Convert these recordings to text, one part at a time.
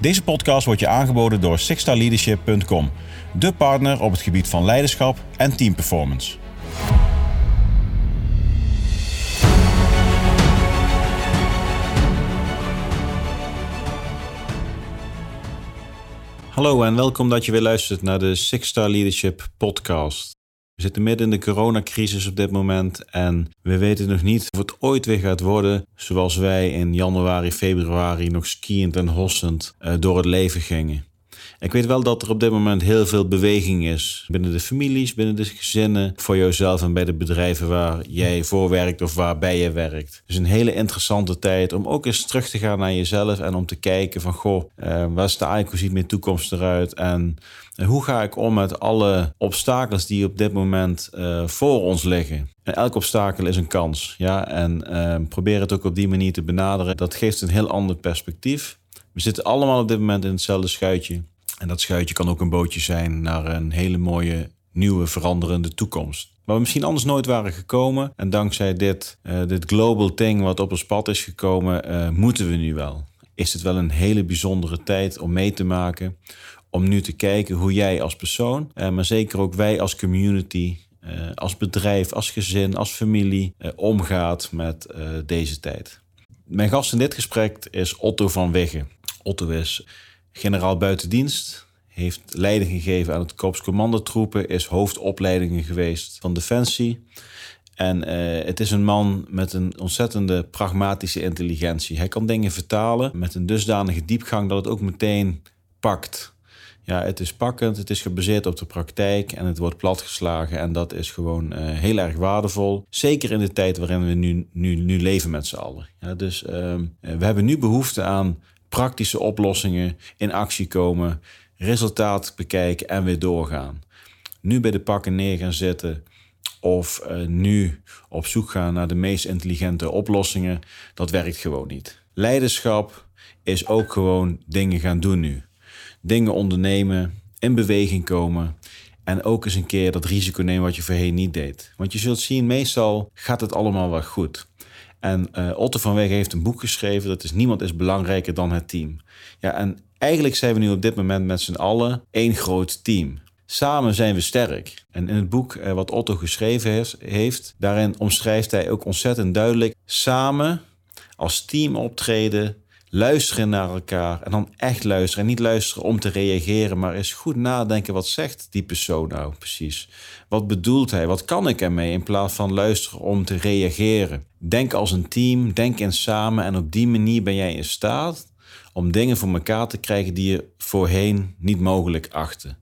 Deze podcast wordt je aangeboden door sixstarleadership.com, de partner op het gebied van leiderschap en teamperformance. Hallo en welkom dat je weer luistert naar de Six Star Leadership podcast. We zitten midden in de coronacrisis op dit moment en we weten nog niet of het ooit weer gaat worden zoals wij in januari, februari nog skiënd en hossend uh, door het leven gingen. Ik weet wel dat er op dit moment heel veel beweging is binnen de families, binnen de gezinnen, voor jezelf en bij de bedrijven waar jij voor werkt of waarbij je werkt. Dus een hele interessante tijd om ook eens terug te gaan naar jezelf en om te kijken van goh, uh, waar is de hoe ziet mijn toekomst eruit en hoe ga ik om met alle obstakels die op dit moment uh, voor ons liggen. En elk obstakel is een kans, ja, en probeer het ook op die manier te benaderen. Dat geeft een heel ander perspectief. We zitten allemaal op dit moment in hetzelfde schuitje. En dat schuitje kan ook een bootje zijn naar een hele mooie, nieuwe, veranderende toekomst. Waar we misschien anders nooit waren gekomen. En dankzij dit, uh, dit global thing wat op ons pad is gekomen, uh, moeten we nu wel. Is het wel een hele bijzondere tijd om mee te maken. Om nu te kijken hoe jij als persoon, uh, maar zeker ook wij als community, als bedrijf, als gezin, als familie omgaat met deze tijd. Mijn gast in dit gesprek is Otto van Wegge. Otto is generaal buitendienst. Heeft leiding gegeven aan het Korps Commandotroepen. Is hoofdopleidingen geweest van Defensie. En uh, het is een man met een ontzettende pragmatische intelligentie. Hij kan dingen vertalen met een dusdanige diepgang dat het ook meteen pakt. Ja, het is pakkend, het is gebaseerd op de praktijk en het wordt platgeslagen. En dat is gewoon uh, heel erg waardevol. Zeker in de tijd waarin we nu, nu, nu leven met z'n allen. Ja, dus uh, we hebben nu behoefte aan praktische oplossingen in actie komen, resultaat bekijken en weer doorgaan. Nu bij de pakken neer gaan zitten of uh, nu op zoek gaan naar de meest intelligente oplossingen, dat werkt gewoon niet. Leiderschap is ook gewoon dingen gaan doen nu. Dingen ondernemen, in beweging komen en ook eens een keer dat risico nemen wat je voorheen niet deed. Want je zult zien, meestal gaat het allemaal wel goed. En uh, Otto van Weg heeft een boek geschreven. Dat is Niemand is belangrijker dan het team. Ja, en eigenlijk zijn we nu op dit moment met z'n allen één groot team. Samen zijn we sterk. En in het boek uh, wat Otto geschreven heeft, heeft, daarin omschrijft hij ook ontzettend duidelijk: samen als team optreden, luisteren naar elkaar en dan echt luisteren. En niet luisteren om te reageren, maar eens goed nadenken: wat zegt die persoon nou precies? Wat bedoelt hij? Wat kan ik ermee? In plaats van luisteren om te reageren. Denk als een team, denk in samen en op die manier ben jij in staat om dingen voor elkaar te krijgen die je voorheen niet mogelijk achtte.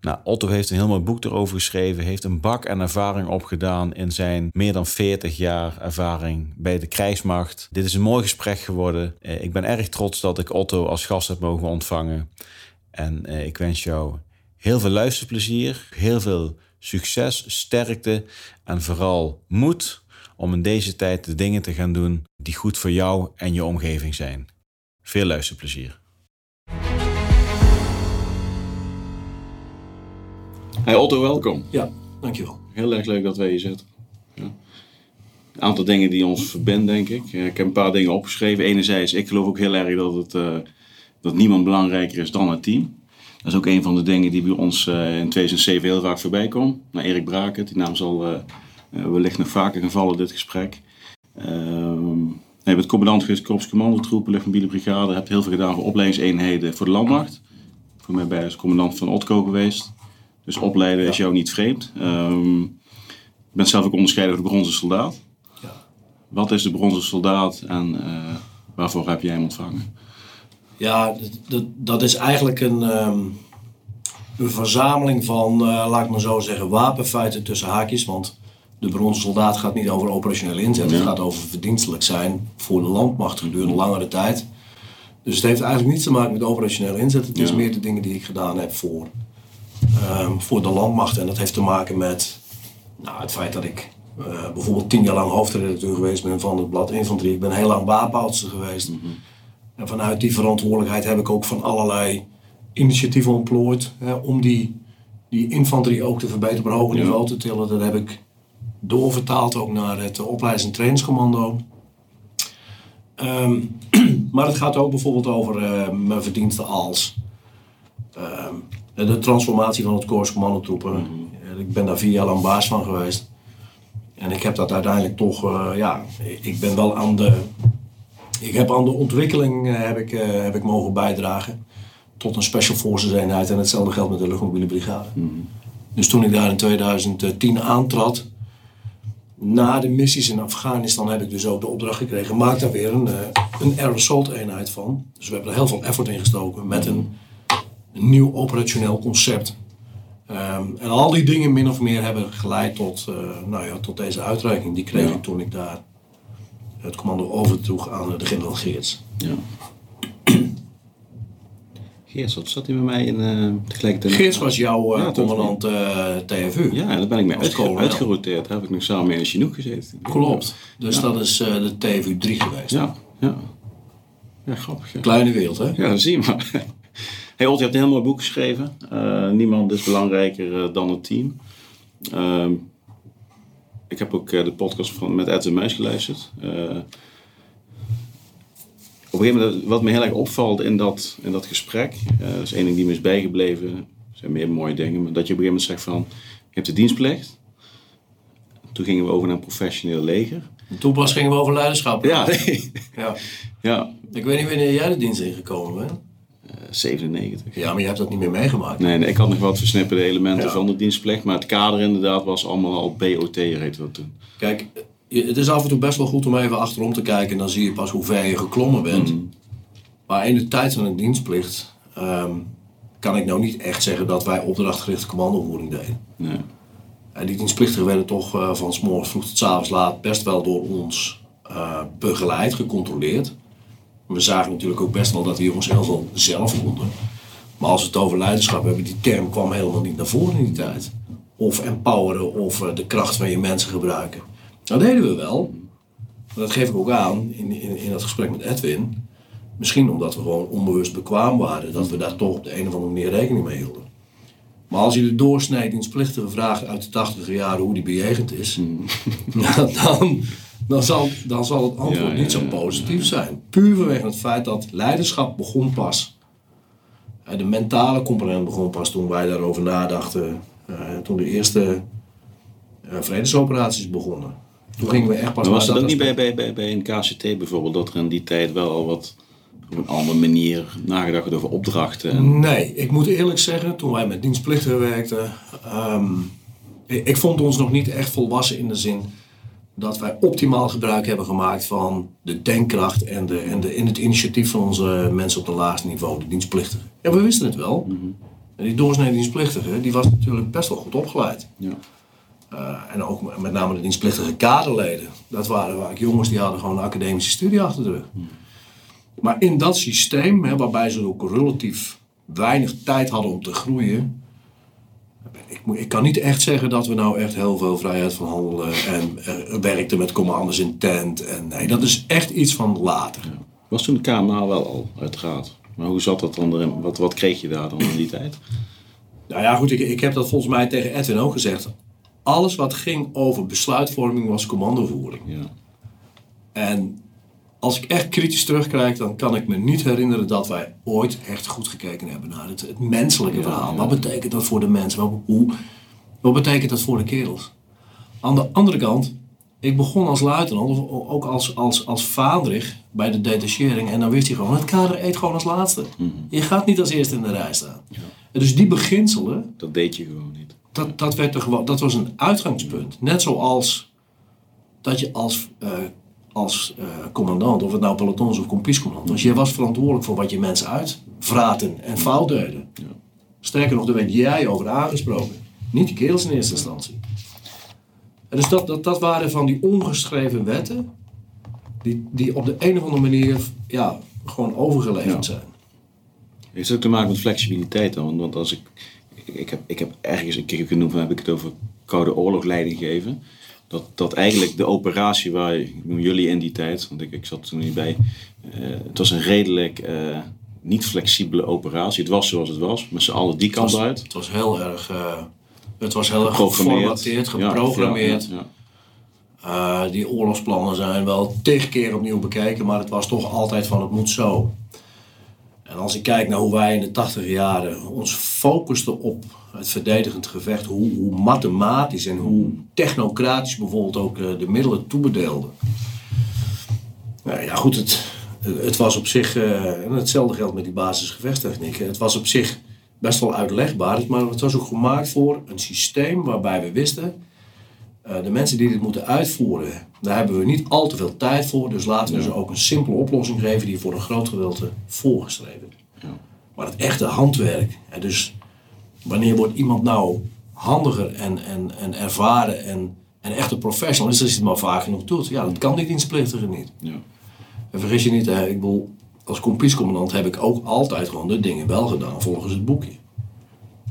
Nou, Otto heeft een heel mooi boek erover geschreven, heeft een bak en ervaring opgedaan in zijn meer dan 40 jaar ervaring bij de krijgsmacht. Dit is een mooi gesprek geworden. Eh, ik ben erg trots dat ik Otto als gast heb mogen ontvangen. En eh, ik wens jou heel veel luisterplezier, heel veel succes, sterkte en vooral moed om in deze tijd de dingen te gaan doen die goed voor jou en je omgeving zijn. Veel luisterplezier. Hey Otto, welkom. Ja, dankjewel. Heel erg leuk dat wij hier zitten. Ja. Een aantal dingen die ons verbinden, denk ik. Ik heb een paar dingen opgeschreven. Enerzijds, ik geloof ook heel erg dat, het, uh, dat niemand belangrijker is dan het team. Dat is ook een van de dingen die bij ons uh, in 2007 heel vaak voorbij kwam. Nou, Erik Braken, die naam zal uh, wellicht nog vaker gaan vallen dit gesprek. Ehm, je bent commandant geweest, Korps Commandotroepen, Luchtmobiele Brigade. Je hebt heel veel gedaan voor opleidingseenheden voor de landmacht. Voor mij ben je als commandant van Otco geweest. Dus opleiden is jou niet vreemd. Um, je bent zelf ook onderscheiden voor de bronzen soldaat. Ja. Wat is de bronzen soldaat en uh, waarvoor heb jij hem ontvangen? Ja, dat, is eigenlijk een, um, een verzameling van, uh, laat ik maar zo zeggen, wapenfeiten tussen haakjes. Want de bronzen soldaat gaat niet over operationeel inzet. Ja. Het gaat over verdienstelijk zijn voor de landmacht gedurende langere tijd. Dus het heeft eigenlijk niets te maken met operationeel inzet. Het is ja. meer de dingen die ik gedaan heb voor um, voor de landmacht. En dat heeft te maken met nou, het feit dat ik uh, bijvoorbeeld tien jaar lang hoofdredacteur geweest ben van het blad Infanterie. Ik ben heel lang wapenhoudster geweest. Mm -hmm. En vanuit die verantwoordelijkheid heb ik ook van allerlei initiatieven ontplooid hè, om die, die infanterie ook te verbeteren, op een hoger ja. niveau te tillen. Dat heb ik doorvertaald ook naar het opleidings- en trainingscommando. Um, maar het gaat ook bijvoorbeeld over eh, mijn verdiensten als ehm, de transformatie van het Korps Commandotroepen. Eh, Ik ben daar vier jaar lang baas van geweest. En ik heb dat uiteindelijk toch, eh, ja, ik ben wel aan de, ik heb aan de ontwikkeling eh, heb ik, eh, heb ik mogen bijdragen. Tot een Special Forces eenheid en hetzelfde geldt met de luchtmobiele brigade. Dus toen ik daar in 2010 aantrad, na de missies in Afghanistan heb ik dus ook de opdracht gekregen. Maak daar weer een, een air assault eenheid van. Dus we hebben er heel veel effort in gestoken met een, een nieuw operationeel concept. Ehm, en al die dingen min of meer hebben geleid tot, eh, nou ja, tot deze uitreiking. Die kreeg Ja. ik toen ik daar het commando overdroeg aan de generaal Geerts. Ja. Geert, wat zat hij bij mij in uh, tegelijkertijd? Geerts was jouw eh, Ja, commandant TFU. Ja, daar ben ik mee uitge uitgeroteerd. Daar heb ik nog samen in Chinook gezeten. Klopt. Dus Ja. dat is de TFU 3 geweest. Ja, ja. Ja, grappig. Kleine wereld, hè? ja dat zie je maar. Hey Olt, je hebt een heel mooi boek geschreven. Eh, niemand is belangrijker eh, dan het team. Ehm, ik heb ook eh, de podcast van, met Ed en Muis geluisterd. Op een gegeven moment, wat me heel erg opvalt in dat, in dat gesprek, dat is één ding die me is bijgebleven, er zijn meer mooie dingen, maar dat je op een gegeven moment zegt van, je hebt de dienstplicht. Toen gingen we over naar een professioneel leger. En Toen pas gingen we over leiderschap. Ja, ja. ja Ik weet niet wanneer jij de dienst ingekomen bent. Eh, 97. Ja, maar je hebt dat niet meer meegemaakt. Nee, nee, ik had nog wat versnipperde elementen Ja. van de dienstplicht, maar het kader inderdaad was allemaal al BOT, heet dat toen. Kijk, het is af en toe best wel goed om even achterom te kijken. En dan zie je pas hoe ver je geklommen bent. Maar in de tijd van een dienstplicht ehm, kan ik nou niet echt zeggen dat wij opdrachtgerichte commandovoering deden. Nee. En die dienstplichtigen werden toch eh, van 's morgens vroeg tot 's avonds laat best wel door ons eh, begeleid, gecontroleerd. We zagen natuurlijk ook best wel dat die jongens heel veel zelf konden. Maar als we het over leiderschap hebben, die term kwam helemaal niet naar voren in die tijd. Of empoweren of eh, de kracht van je mensen gebruiken. Dat deden we wel. Maar dat geef ik ook aan in, in, in dat gesprek met Edwin. Misschien omdat we gewoon onbewust bekwaam waren, dat we daar toch op de een of andere manier rekening mee hielden. Maar als je de doorsnee dienstplichtige vraagt uit de tachtiger jaren hoe die bejegend is, nou, dan, dan, zal, dan zal het antwoord niet zo positief zijn. Puur vanwege het feit dat leiderschap begon pas. Eh, De mentale component begon pas toen wij daarover nadachten. eh, toen de eerste eh, vredesoperaties begonnen. Toen gingen we echt pas Maar was het ook dat niet bij, bij, bij, bij een KCT bijvoorbeeld, dat er in die tijd wel al wat op een andere manier nagedacht werd over opdrachten? En, Nee, ik moet eerlijk zeggen, toen wij met dienstplichtigen werkten, ik, ik vond ons nog niet echt volwassen in de zin dat wij optimaal gebruik hebben gemaakt van de denkkracht en, de, en, de, en het initiatief van onze mensen op het laagste niveau, de dienstplichtigen. En we wisten het wel. En die doorsnee dienstplichtige, die was natuurlijk best wel goed opgeleid. ja. Eh, en ook met name de dienstplichtige kaderleden. Dat waren vaak jongens die hadden gewoon een academische studie achter de rug. Maar in dat systeem, hè, waarbij ze ook relatief weinig tijd hadden om te groeien. Ik, ik kan niet echt zeggen dat we nou echt heel veel vrijheid van handelen en eh, werkten met commandos in tent. En, nee, dat is echt iets van later. Was toen de KMA wel al, uiteraard. Maar hoe zat dat dan erin? Wat, wat kreeg je daar dan in die tijd? Nou ja, goed, ik, ik heb dat volgens mij tegen Edwin ook gezegd. Alles wat ging over besluitvorming was commandovoering. Ja. En als ik echt kritisch terugkijk, dan kan ik me niet herinneren dat wij ooit echt goed gekeken hebben naar het, het menselijke verhaal. Wat betekent dat voor de mensen? Wat, hoe, wat betekent dat voor de kerels? Aan de andere kant, ik begon als luitenant, of ook als, als, als vaandrig bij de detachering. En dan wist hij gewoon, het kader eet gewoon als laatste. Je gaat niet als eerste in de rij staan. En dus die beginselen, Dat deed je gewoon niet. dat, dat, werd er gewoon, dat was een uitgangspunt. Net zoals dat je als, eh, als eh, commandant, of het nou pelotons of kompiescommandant was, je was verantwoordelijk voor wat je mensen uitvraten en fout deden. Sterker nog, daar werd jij over aangesproken. Niet de kerels in eerste instantie. En dus dat, dat, dat waren van die ongeschreven wetten, die, die op de een of andere manier ja, gewoon overgeleverd Ja. zijn. Heeft het ook te maken met flexibiliteit dan? Want als ik, ik, heb, ik heb ergens een keer genoemd, heb ik het over koude oorlog leiding geven. Dat, dat eigenlijk de operatie waar, jullie in die tijd, want ik, ik zat toen niet bij, eh, het was een redelijk eh, niet flexibele operatie. Het was zoals het was, met z'n allen die kant was, uit. het was heel erg, eh, het was heel erg Geprogrammeerd. geformateerd, geprogrammeerd. ja, ja, Uh, die oorlogsplannen zijn wel tig keer opnieuw bekeken, maar het was toch altijd van het moet zo. En als ik kijk naar hoe wij in de tachtig jaren ons focusten op het verdedigend gevecht, hoe, hoe, mathematisch en hoe technocratisch bijvoorbeeld ook uh, de middelen toebedeelden. Nou ja, goed, het, het was op zich, uh, en hetzelfde geldt met die basisgevechtstechnieken, het was op zich best wel uitlegbaar, maar het was ook gemaakt voor een systeem waarbij we wisten de mensen die dit moeten uitvoeren, daar hebben we niet al te veel tijd voor. Dus laten we ze ook een simpele oplossing geven die voor een groot gedeelte voorgeschreven is. Ja. Maar het echte handwerk, en dus wanneer wordt iemand nou handiger en, en, en ervaren en, en echt een professional is als hij het maar vaak genoeg doet. Ja, dat kan die dienstplichtige niet. Ja. En vergis je niet, hè, ik bedoel, als kompiescommandant heb ik ook altijd gewoon de dingen wel gedaan volgens het boekje.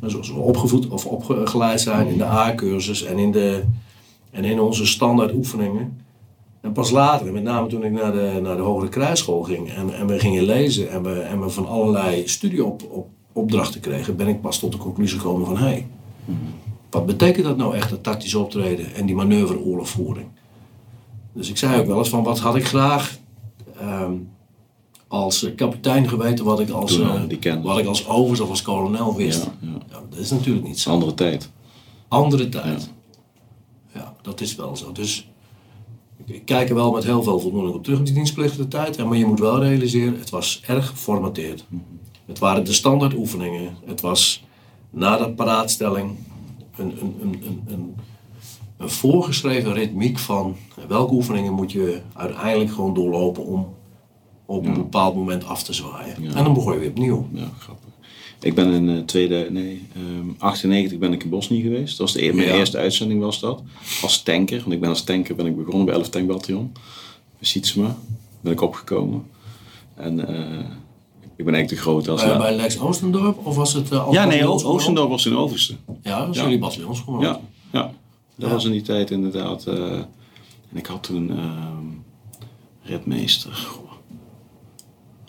Zoals we opgevoed of opgeleid zijn in de A-cursus en in de en in onze standaard oefeningen. En pas later, met name toen ik naar de, naar de Hogere Kruisschool ging en, en we gingen lezen en we, en we van allerlei studieopdrachten kregen, ben ik pas tot de conclusie gekomen van hé, hey, wat betekent dat nou echt, dat tactisch optreden en die manoeuvreoorlogvoering? Dus ik zei ook wel eens van wat had ik graag ehm, als kapitein geweten wat ik als, uh, wat ik als of als kolonel wist. Ja, ja. dat is natuurlijk niet zo. Andere tijd. Andere tijd dat is wel zo. Dus ik kijk er wel met heel veel voldoening op terug, die dienstplichtige tijd. Maar je moet wel realiseren, het was erg geformateerd. Het waren de standaard oefeningen. Het was na de paraatstelling een, een, een, een, een voorgeschreven ritmiek van welke oefeningen moet je uiteindelijk gewoon doorlopen om op een bepaald moment af te zwaaien. En dan begon je weer opnieuw. Ja, grappig. Ik ben in uh, tweede, nee, um, 98 ben ik in Bosnië geweest. Dat was de, mijn eerste uitzending was dat. Als tanker. Want ik ben als tanker ben ik begonnen bij 11 Tankbataljon. Bij Sietsema ben ik opgekomen. En uh, ik ben eigenlijk te groot als... Uh, bij Lex Oostendorp? Of was het Ja, nee, Oostendorp was in Overste. Ja, dat was ja. jullie. Ja, ja. dat was in die tijd inderdaad. en ik had toen ehm, ritmeester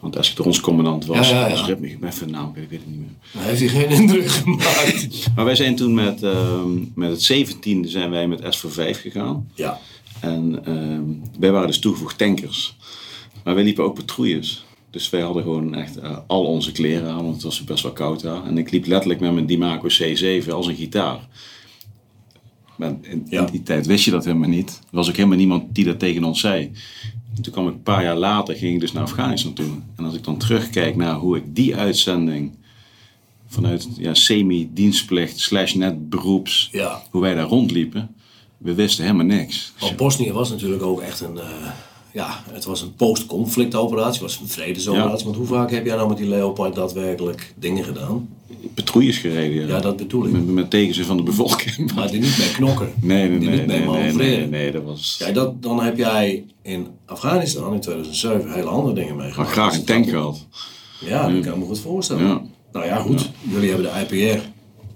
want als ik de ons commandant was, ja, ja, ik ben even naam, ik weet het niet meer. Maar heeft hij geen indruk gemaakt. maar wij zijn toen met, uh, met het 17e zijn wij met S voor 5 gegaan. Ja. En uh, wij waren dus toegevoegd tankers. Maar wij liepen ook patrouilles. Dus wij hadden gewoon echt uh, al onze kleren aan, want het was best wel koud daar. En ik liep letterlijk met mijn Dimaco C7 als een gitaar. Maar in, in, die tijd wist je dat helemaal niet. Er was ook helemaal niemand die dat tegen ons zei. En toen kwam ik een paar jaar later, ging ik dus naar Afghanistan toe. En als ik dan terugkijk naar hoe ik die uitzending vanuit ja, semi-dienstplicht slash net beroeps, ja. hoe wij daar rondliepen, we wisten helemaal niks. Want Bosnië was natuurlijk ook echt een, uh, ja, het was een post-conflict operatie, het was een vredesoperatie. Ja. Want hoe vaak heb jij nou met die Leopard daadwerkelijk dingen gedaan? patrouilles gereden. Ja, dat bedoel ik. Met, met tegenzin van de bevolking. Maar die niet mee knokken. Nee, nee, die nee. Niet mee nee, nee, nee, nee, dat was... Ja, dat, dan heb jij in Afghanistan in 2007 hele andere dingen meegemaakt. Maar graag een tank gehad. Ja, dat kan ik me goed voorstellen. Ja. Nou ja, goed. Ja. Jullie hebben de IPR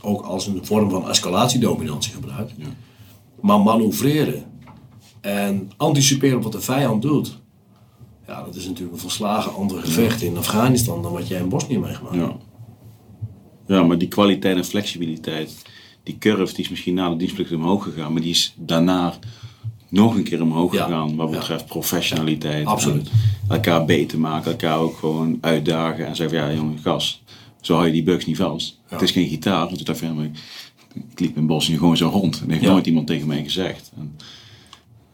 ook als een vorm van escalatiedominantie gebruikt. Ja. Maar manoeuvreren en anticiperen op wat de vijand doet. Ja, dat is natuurlijk een volslagen ander gevecht in Afghanistan dan wat jij in Bosnië meegemaakt hebt. Ja. Ja, maar die kwaliteit en flexibiliteit, die curve die is misschien na de dienstplicht omhoog gegaan, maar die is daarna nog een keer omhoog gegaan wat betreft professionaliteit. Absoluut. Elkaar beter maken, elkaar ook gewoon uitdagen en zeggen van ja jongen, gas, zo hou je die bugs niet vast. Het is geen gitaar, want ik dacht ik liep in Bosnië gewoon zo rond. En heeft nooit iemand tegen mij gezegd. En,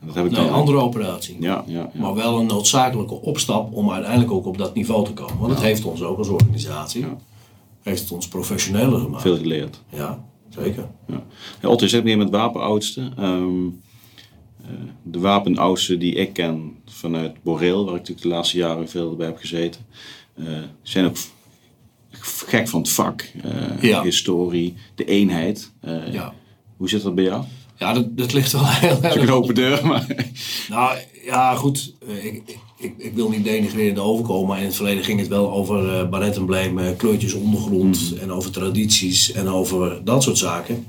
dat heb ik nee, een andere operatie. Ja, ja, Maar wel een noodzakelijke opstap om uiteindelijk ook op dat niveau te komen. Want het heeft ons ook als organisatie heeft het ons professioneler gemaakt. Veel geleerd. Ja, zeker. Ja. Ja, Otto, zit meer met wapenoudsten. Um, de wapenoudste die ik ken vanuit Boreel, waar ik natuurlijk de laatste jaren veel bij heb gezeten, uh, zijn ook gek van het vak. Uh, ja. Historie, de eenheid. ja. Hoe zit dat bij jou? Ja, dat, dat ligt wel heel erg. een open deur, maar. Nou ja, goed. Ik, ik, ik wil niet denigrerend overkomen, maar in het verleden ging het wel over uh, kleurtjes ondergrond mm. en over tradities en over dat soort zaken.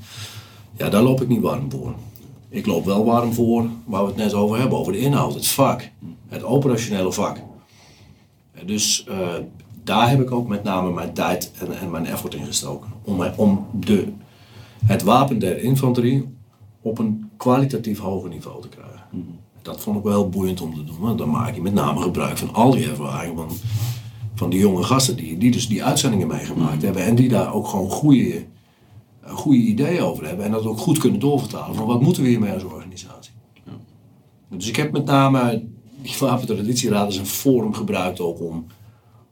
Ja, daar loop ik niet warm voor. Ik loop wel warm voor waar we het net over hebben, over de inhoud, het vak, het operationele vak. Dus uh, daar heb ik ook met name mijn tijd en, en mijn effort in gestoken. Om, om de, het wapen der infanterie op een kwalitatief hoger niveau te krijgen. Dat vond ik wel heel boeiend om te doen. Want dan maak je met name gebruik van al die ervaring van, van die jonge gasten die, die dus die uitzendingen meegemaakt hebben. En die daar ook gewoon goede, eh, goede ideeën over hebben. En dat ook goed kunnen doorvertalen van wat moeten we hiermee als organisatie. Dus ik heb met name die Wapentraditieraad als een forum gebruikt ook om,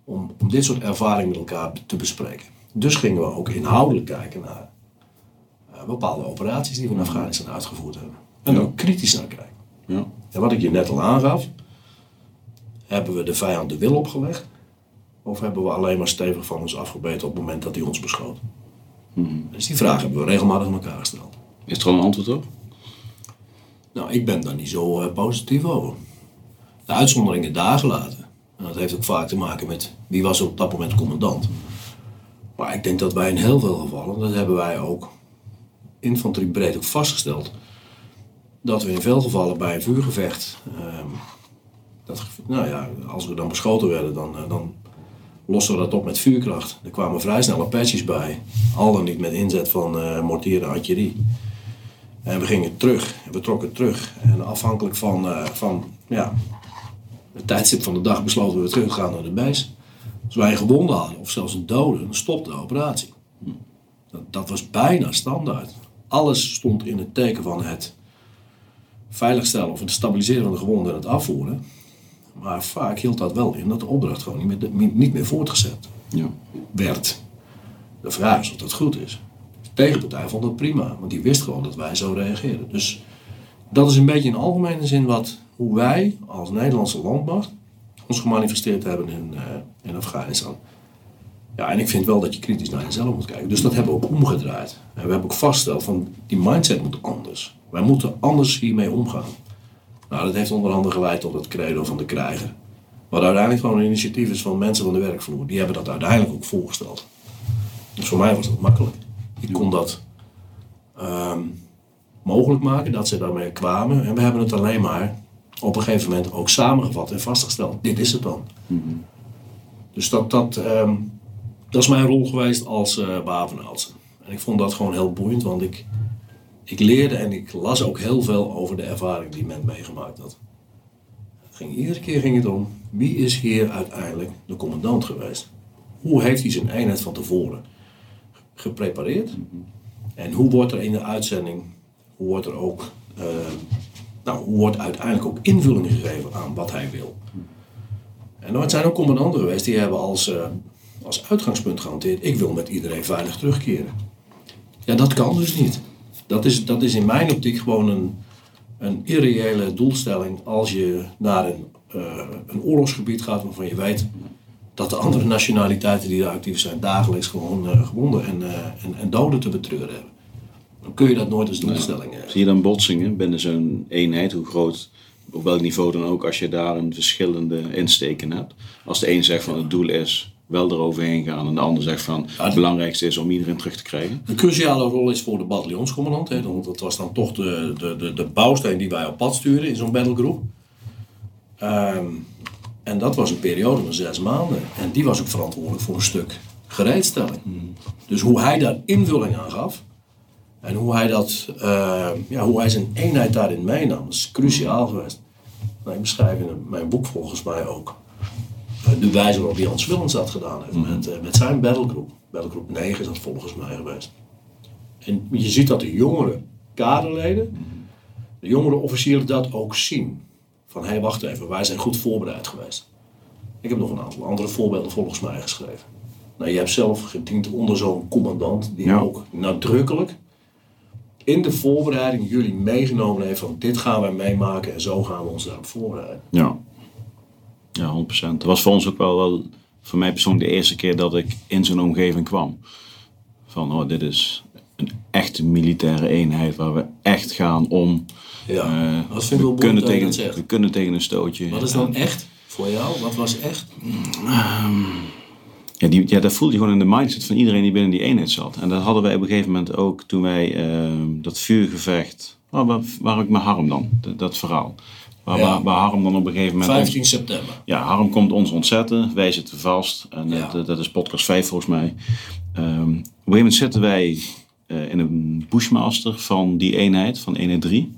om, om dit soort ervaringen met elkaar te bespreken. Dus gingen we ook inhoudelijk kijken naar bepaalde operaties die we in Afghanistan uitgevoerd hebben. En Ja. ook kritisch naar kijken. Ja. En wat ik je net al aangaf, hebben we de vijand de wil opgelegd? Of hebben we alleen maar stevig van ons afgebeten op het moment dat hij ons beschoot? Dus die vraag hebben we regelmatig aan elkaar gesteld. Is er al een antwoord op? Nou, ik ben daar niet zo eh, positief over. De uitzonderingen daar gelaten. En dat heeft ook vaak te maken met wie was op dat moment commandant. Maar ik denk dat wij in heel veel gevallen, dat hebben wij ook infanterie breed ook vastgesteld, dat we in veel gevallen bij een vuurgevecht, ehm, dat, nou ja, als we dan beschoten werden, dan, eh, dan lossen we dat op met vuurkracht. Er kwamen vrij snel patches bij, al dan niet met inzet van eh mortieren en artillerie. En we gingen terug, we trokken terug. En afhankelijk van, eh, van ja, het tijdstip van de dag besloten we terug te gaan naar de base. Als wij een gewonde hadden, of zelfs een dode, dan stopte de operatie. Dat, dat was bijna standaard. Alles stond in het teken van het veiligstellen of het stabiliseren van de gewonden en het afvoeren. Maar vaak hield dat wel in dat de opdracht gewoon niet meer, niet meer voortgezet Ja. werd. De vraag is of dat goed is. De tegenpartij vond dat prima, want die wist gewoon dat wij zo reageerden. Dus dat is een beetje in algemene zin wat, hoe wij als Nederlandse landmacht ons gemanifesteerd hebben in, eh, in Afghanistan. Ja, en ik vind wel dat je kritisch naar jezelf moet kijken. Dus dat hebben we ook omgedraaid. En we hebben ook vastgesteld van die mindset moet anders. Wij moeten anders hiermee omgaan. Nou, dat heeft onder andere geleid tot het credo van de krijger. Wat uiteindelijk gewoon een initiatief is van mensen van de werkvloer. Die hebben dat uiteindelijk ook voorgesteld. Dus voor mij was dat makkelijk. Ik kon dat ehm, mogelijk maken, dat ze daarmee kwamen. En we hebben het alleen maar op een gegeven moment ook samengevat en vastgesteld. Dit is het dan. Dus dat, dat, ehm, dat is mijn rol geweest als uh. En ik vond dat gewoon heel boeiend, want ik, ik leerde en ik las ook heel veel over de ervaring die men meegemaakt had. Ging, iedere keer ging het om, wie is hier uiteindelijk de commandant geweest? Hoe heeft hij zijn eenheid van tevoren geprepareerd? En hoe wordt er in de uitzending, hoe wordt er ook, uh, nou, hoe wordt uiteindelijk ook invulling gegeven aan wat hij wil? En er zijn ook commandanten geweest die hebben als, uh, als uitgangspunt gehanteerd, ik wil met iedereen veilig terugkeren. Ja, dat kan dus niet. Dat is, dat is in mijn optiek gewoon een, een irreële doelstelling als je naar een, uh, een oorlogsgebied gaat waarvan je weet dat de andere nationaliteiten die daar actief zijn dagelijks gewoon uh, gewonden en, uh, en, en, doden te betreuren hebben. Dan kun je dat nooit als doelstelling hebben. Zie je dan botsingen binnen zo'n eenheid, hoe groot, op welk niveau dan ook, als je daar een verschillende insteken hebt? Als de een zegt van het doel is wel eroverheen gaan en de ander zegt van het belangrijkste is om iedereen terug te krijgen? Een cruciale rol is voor de bataljonscommandant. Hè, want dat was dan toch de, de, de, de bouwsteen die wij op pad sturen in zo'n battlegroep. Um, en dat was een periode van zes maanden. En die was ook verantwoordelijk voor een stuk gereedstelling. Mm. Dus hoe hij daar invulling aan gaf. En hoe hij, dat, uh, ja, hoe hij zijn eenheid daarin meenam. Dat is cruciaal geweest. Nou, ik beschrijf in mijn boek volgens mij ook. De wijze waarop Jans Willens dat gedaan heeft. Mm. Met, uh, met zijn battlegroep. Battlegroep 9 is dat volgens mij geweest. En je ziet dat de jongere kaderleden. De jongere officieren dat ook zien van hé, hey, wacht even, wij zijn goed voorbereid geweest. Ik heb nog een aantal andere voorbeelden volgens mij geschreven. Nou, je hebt zelf gediend onder zo'n commandant die ja. ook nadrukkelijk in de voorbereiding jullie meegenomen heeft van dit gaan wij meemaken en zo gaan we ons daarop voorbereiden. Ja, ja 100%. Dat was voor ons ook wel, wel voor mij persoonlijk de eerste keer dat ik in zo'n omgeving kwam. Van oh, dit is een echte militaire eenheid waar we echt gaan om ja, uh, dat vind ik wel we, kunnen tegen, we kunnen tegen een stootje. Wat is dan echt voor jou? Wat was echt? Ja, die, ja, dat voelde je gewoon in de mindset van iedereen die binnen die eenheid zat. En dat hadden wij op een gegeven moment ook toen wij uh, dat vuurgevecht. Oh, waar, waar ik met Harm dan, dat, dat verhaal. Waar, Ja. waar, Harm dan op een gegeven moment. 15 september. Ja, Harm komt ons ontzetten. Wij zitten vast. En Ja. dat, dat is podcast 5 volgens mij. Ehm, op een gegeven moment zitten wij eh, in een Bushmaster van die eenheid, van eenheid 3.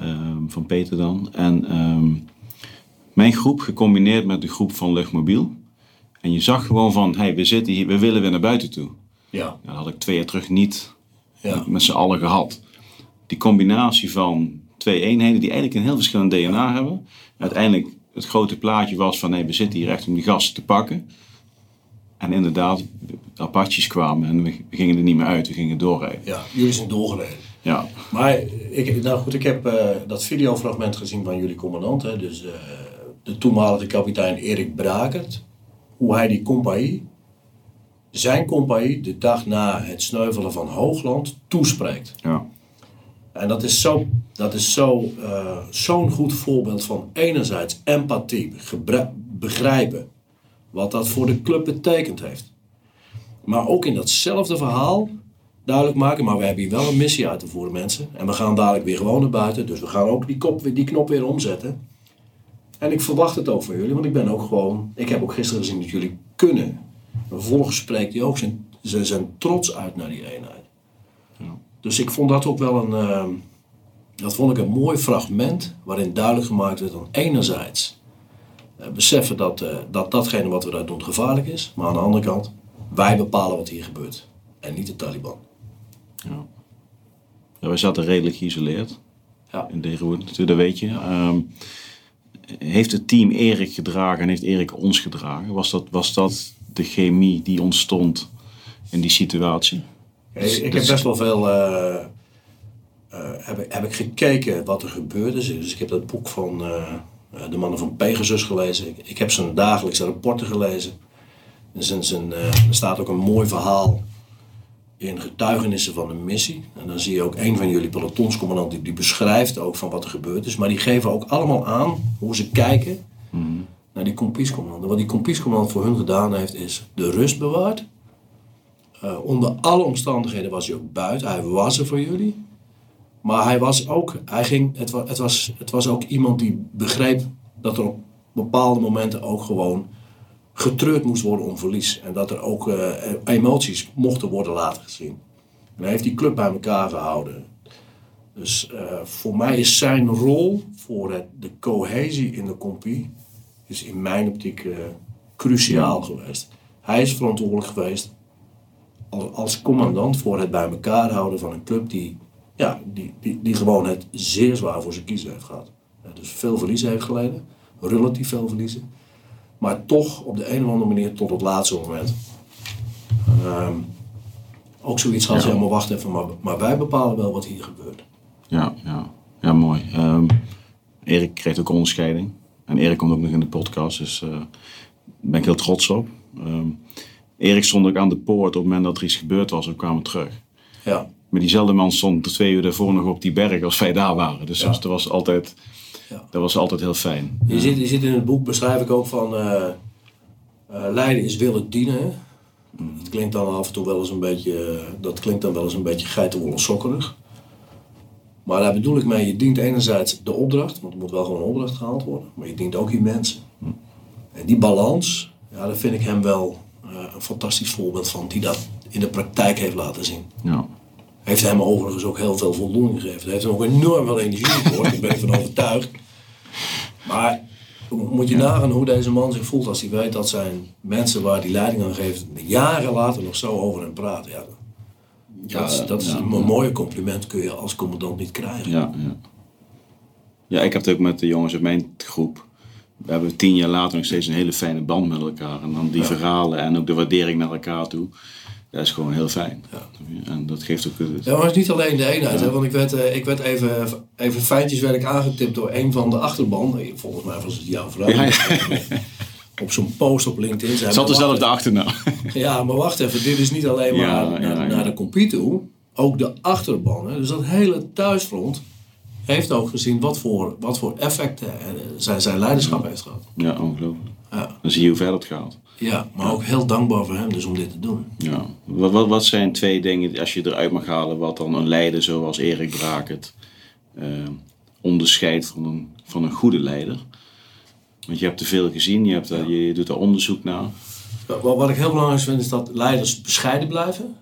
ehm, van Peter dan. En ehm, mijn groep gecombineerd met de groep van Luchtmobiel. En je zag gewoon van, hey, we zitten hier, we willen weer naar buiten toe. Ja, Ja, dat had ik twee jaar terug niet ja, met z'n allen gehad. Die combinatie van twee eenheden die eigenlijk een heel verschillend DNA hebben. Uiteindelijk het grote plaatje was van nee, we zitten hier echt om die gasten te pakken. En inderdaad, de Apaches kwamen en we gingen er niet meer uit, we gingen doorrijden. ja. Jullie zijn doorgereden. Ja, Maar ik, nou goed, ik heb eh, dat videofragment gezien van jullie commandant. Hè, dus eh, de toenmalige kapitein Erik Brakert. Hoe hij die compagnie, zijn compagnie, de dag na het sneuvelen van Hoogland, toespreekt. ja, En dat is zo, dat is zo, eh, zo'n goed voorbeeld van enerzijds empathie, begrijpen wat dat voor de club betekend heeft. Maar ook in datzelfde verhaal duidelijk maken, maar we hebben hier wel een missie uit te voeren mensen. En we gaan dadelijk weer gewoon naar buiten, dus we gaan ook die, kop, die knop weer omzetten. En ik verwacht het ook van jullie, want ik ben ook gewoon, ik heb ook gisteren gezien dat jullie kunnen. Vervolgens spreekt hij ook zijn, zijn, zijn trots uit naar die eenheid. Dus ik vond dat ook wel een, eh, dat vond ik een mooi fragment waarin duidelijk gemaakt werd dan enerzijds eh, beseffen dat, eh, dat datgene wat we daar doen gevaarlijk is, maar aan de andere kant, wij bepalen wat hier gebeurt en niet de Taliban. ja. ja wij zaten redelijk geïsoleerd Ja. in Deerhoed, dat weet je. Ehm, heeft het team Erik gedragen en heeft Erik ons gedragen? Was dat, was dat de chemie die ontstond in die situatie? Ik, ik heb best wel veel eh, eh, heb, ik, heb ik gekeken wat er gebeurd is. Dus ik heb dat boek van eh, de mannen van Pegasus gelezen. Ik, ik heb zijn dagelijkse rapporten gelezen. En zijn, zijn, er staat ook een mooi verhaal in getuigenissen van de missie. En dan zie je ook een van jullie pelotonscommandanten die, die beschrijft ook van wat er gebeurd is. Maar die geven ook allemaal aan hoe ze kijken naar die kompiescommandant. En Wat die kompiescommandant voor hun gedaan heeft is de rust bewaard. Eh, onder alle omstandigheden was hij ook buiten. Hij was er voor jullie. Maar hij was ook, hij ging, het, was, het, was, het was ook iemand die begreep dat er op bepaalde momenten ook gewoon getreurd moest worden om verlies. En dat er ook eh, emoties mochten worden laten gezien. En hij heeft die club bij elkaar gehouden. Dus eh, voor mij is zijn rol voor de cohesie in de compie is in mijn optiek cruciaal geweest. Hij is verantwoordelijk geweest als, als commandant voor het bij elkaar houden van een club die, ja, die, die, die gewoon het zeer zwaar voor zijn kiezen heeft gehad. Ja, dus veel verliezen heeft geleden, relatief veel verliezen. Maar toch op de een of andere manier tot het laatste moment. ehm, ook zoiets had, ja. maar wacht even, maar, maar wij bepalen wel wat hier gebeurt. Ja, ja. ja mooi. Ehm, Erik kreeg ook onderscheiding. En Erik komt ook nog in de podcast, dus eh, daar ben ik heel trots op. Ehm, Erik stond ook aan de poort op het moment dat er iets gebeurd was en kwamen terug. Ja, Maar diezelfde man stond twee uur daarvoor nog op die berg als wij daar waren. Dus Ja. dat was altijd, Ja. dat was altijd heel fijn. Je, ziet, je ziet in het boek, beschrijf ik ook van eh, eh, leiden is willen dienen. hè. Het klinkt dan af en toe wel eens een beetje, eh, dat klinkt dan wel eens een beetje geitenwolle sokkerig. Maar daar bedoel ik mee, je dient enerzijds de opdracht, want er moet wel gewoon een opdracht gehaald worden, maar je dient ook je mensen. En die balans, ja, daar vind ik hem wel een fantastisch voorbeeld van, die dat in de praktijk heeft laten zien. Ja. Heeft hem overigens ook heel veel voldoening gegeven. Hij heeft hem ook enorm veel energie gehoord, daar ben ik van overtuigd. Maar moet je nagaan hoe deze man zich voelt als hij weet dat zijn mensen waar hij leiding aan geeft, jaren later nog zo over hem praten. Ja, dat, is, dat is ja. een mooie compliment kun je als commandant niet krijgen. Ja, ja. ja, ik heb het ook met de jongens uit mijn groep. We hebben tien jaar later nog steeds een hele fijne band met elkaar. En dan die verhalen en ook de waardering naar elkaar toe. Dat is gewoon heel fijn. En dat geeft ook... het- Ja, maar het is niet alleen de eenheid, hè, want ik werd, eh, ik werd even, even fijntjes werd ik aangetipt door een van de achterban. Volgens mij was het jouw vrouw. Ja, Op zo'n post op LinkedIn. Zat er zelf de achternaam. Ja, maar wacht even, dit is niet alleen maar Ja, naar, ja, naar, ja. de compie toe, ook de achterban. Hè. Dus dat hele thuisfront heeft ook gezien wat voor, wat voor effecten zijn, zijn leiderschap heeft gehad. Ja, ongelooflijk. Ja. Dan zie je hoe ver het gaat. ja, maar ook heel dankbaar voor hem dus om dit te doen. Ja. Wat, wat, wat zijn twee dingen, als je eruit mag halen, wat dan een leider zoals Erik Brakert eh, onderscheidt van een, van een goede leider? Want je hebt te veel gezien, je, hebt daar, je doet daar onderzoek naar. Wat, wat ik heel belangrijk vind is dat leiders bescheiden blijven.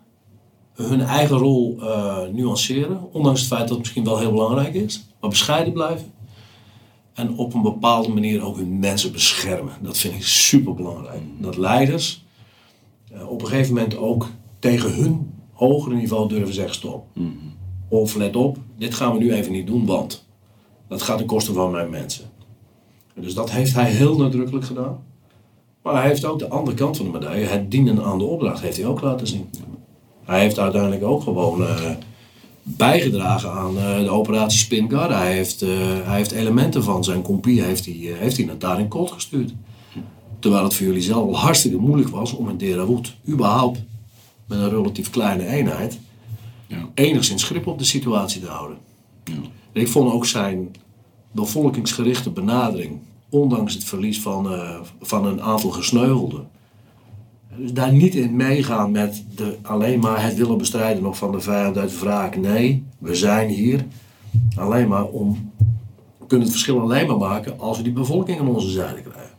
Hun eigen rol uh, nuanceren. Ondanks het feit dat het misschien wel heel belangrijk is. Maar bescheiden blijven. En op een bepaalde manier ook hun mensen beschermen. Dat vind ik super belangrijk. Dat leiders uh, op een gegeven moment ook tegen hun hogere niveau durven zeggen stop. Mm Of let op, dit gaan we nu even niet doen, want dat gaat ten koste van mijn mensen. Dus dat heeft hij heel nadrukkelijk gedaan. Maar hij heeft ook de andere kant van de medaille, het dienen aan de opdracht, heeft hij ook laten zien. Hij heeft uiteindelijk ook gewoon uh, bijgedragen aan uh, de operatie Spin Guard. Hij heeft, uh, hij heeft elementen van zijn compie heeft hij, heeft hij naar Tarin Kot gestuurd. Terwijl het voor jullie zelf al hartstikke moeilijk was om in Derawood überhaupt met een relatief kleine eenheid Ja. enigszins grip op de situatie te houden. Ja. Ik vond ook zijn bevolkingsgerichte benadering, ondanks het verlies van, eh, van een aantal gesneuvelden. Dus daar niet in meegaan met de, alleen maar het willen bestrijden nog van de vijand uit wraak. Nee, we zijn hier alleen maar om. We kunnen het verschil alleen maar maken als we die bevolking aan onze zijde krijgen.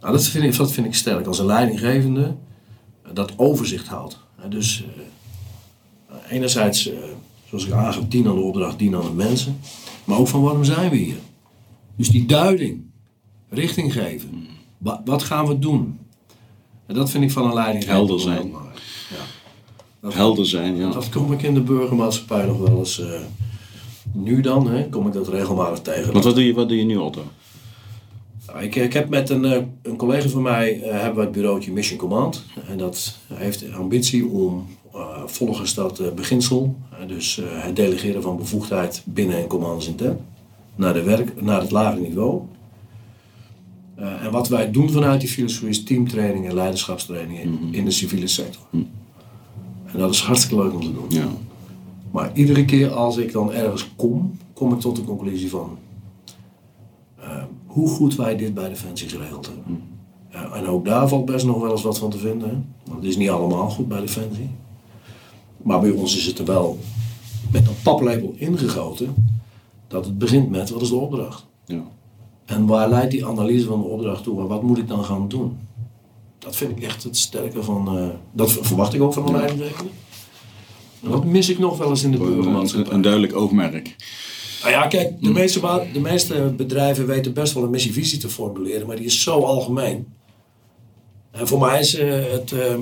Nou, dat, vind ik, dat vind ik sterk. Als een leidinggevende eh, dat overzicht houdt. Dus eh, enerzijds, eh, zoals ik aangaf, dien aan de opdracht, dien aan de mensen. Maar ook van waarom zijn we hier? Dus die duiding, richting geven. Wa- wat gaan we doen? En dat vind ik van een leidinggevende Helder zijn. Ja. Dat, Helder zijn, ja. dat kom ik in de burgermaatschappij nog wel eens. eh, nu dan, hè, kom ik dat regelmatig tegen. Want wat doe je, wat doe je nu, Otto? Nou, ik, ik heb met een, eh, een collega van mij eh, hebben we het bureautje Mission Command. En dat heeft de ambitie om eh, volgens dat eh, beginsel, eh, dus eh, het delegeren van bevoegdheid binnen een commanders intern, naar, de werk, naar het lagere niveau. Eh, en wat wij doen vanuit die filosofie is teamtraining en leiderschapstraining in, in de civiele sector. En dat is hartstikke leuk om te doen. Ja. Maar iedere keer als ik dan ergens kom, kom ik tot de conclusie van eh, hoe goed wij dit bij Defensie geregeld hebben. Ja, en ook daar valt best nog wel eens wat van te vinden. Hè? Want het is niet allemaal goed bij Defensie. Maar bij ons is het er wel met een paplepel ingegoten dat het begint met wat is de opdracht. Ja. En waar leidt die analyse van de opdracht toe? En wat moet ik dan gaan doen? Dat vind ik echt het sterke van. eh, dat verwacht ik ook van een leidinggevende. En dat mis ik nog wel eens in de burgermaatschappij. een duidelijk oogmerk. Nou ja, kijk, de meeste, ba- de meeste bedrijven weten best wel een missievisie te formuleren, maar die is zo algemeen. En voor mij is, eh, het, eh,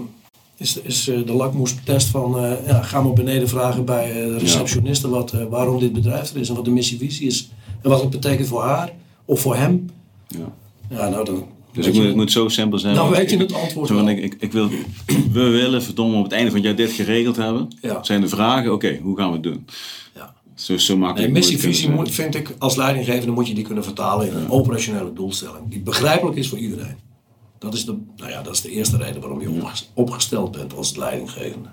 is, is de lakmoestest van, eh, ja, ga maar beneden vragen bij de receptioniste wat, eh, waarom dit bedrijf er is en wat de missievisie is. En wat het betekent voor haar of voor hem. Ja. Ja, nou dan... Dus ik moet, het moet zo simpel zijn. Dan want weet je het antwoord wel. ik, ik, ik wil, we willen verdomme op het einde van het jaar dit geregeld hebben. Ja. Zijn de vragen, oké, hoe gaan we het doen? Ja. Zo, zo makkelijk Nee, missievisie moet, vind ik als leidinggevende moet je die kunnen vertalen in een operationele doelstelling. Die begrijpelijk is voor iedereen. Dat is de, nou ja, dat is de eerste reden waarom je opges- opgesteld bent als leidinggevende.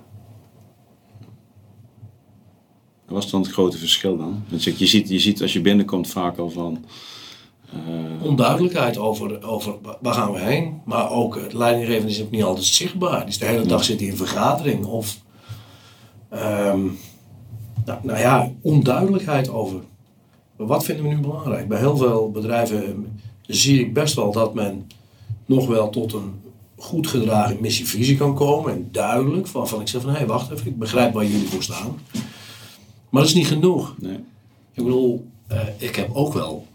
Wat was dan het grote verschil dan? Je, ziet, je ziet als je binnenkomt vaak al van... eh, Onduidelijkheid over, over wa- waar gaan we heen. Maar ook het leidinggevende is ook niet altijd zichtbaar. Die is de hele dag zit hij in vergadering. Of ehm, nou, nou ja, onduidelijkheid over. Wat vinden we nu belangrijk? Bij heel veel bedrijven zie ik best wel dat men nog wel tot een goed gedragen missievisie kan komen. En duidelijk, van, van ik zeg van hé, wacht even, ik begrijp waar jullie voor staan. Maar dat is niet genoeg. nee. Ik bedoel, eh, ik heb ook wel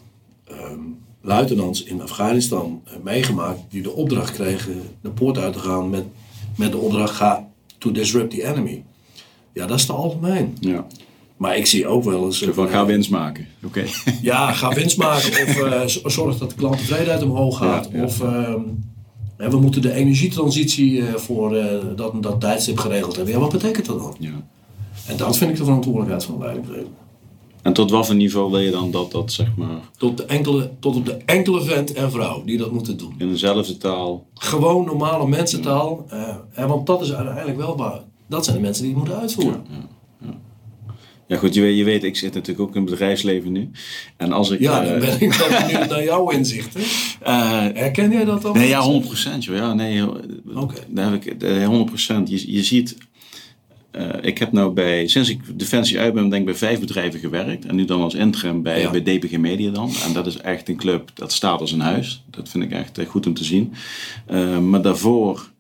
ehm, luitenants in Afghanistan eh, meegemaakt die de opdracht kregen de poort uit te gaan met, met de opdracht ga to disrupt the enemy. Ja, dat is te algemeen. Ja. Maar ik zie ook wel eens... Van, eh, ga winst maken. Oké. Ja, ga winst maken of eh, zorg dat de klanttevredenheid omhoog gaat. Ja, ja. Of ehm, we moeten de energietransitie eh, voor eh, dat, dat tijdstip geregeld hebben. Ja, wat betekent dat dan? ja. En dat vind ik de verantwoordelijkheid van de leidinggevende. En tot wat voor niveau wil je dan dat dat, zeg maar, Tot, de enkele, tot op de enkele vent en vrouw die dat moeten doen. in dezelfde taal... Gewoon normale mensentaal. eh, hè, want dat is uiteindelijk wel waar. Dat zijn de mensen die het moeten uitvoeren. Ja goed, je weet, je weet, ik zit natuurlijk ook in het bedrijfsleven nu. En als ik... Ja, eh, dan ben ik wel benieuwd naar jouw inzichten. eh, Herken jij dat dan? Nee, ja, 100 procent. Ja, nee, Oké. daar heb ik eh, 100 procent. Je, je ziet, eh, ik heb nou bij, sinds ik Defensie uit ben, denk ik bij vijf bedrijven gewerkt. En nu dan als interim bij, Ja. bij DPG Media dan. En dat is echt een club, dat staat als een huis. Dat vind ik echt eh, goed om te zien. Eh, maar daarvoor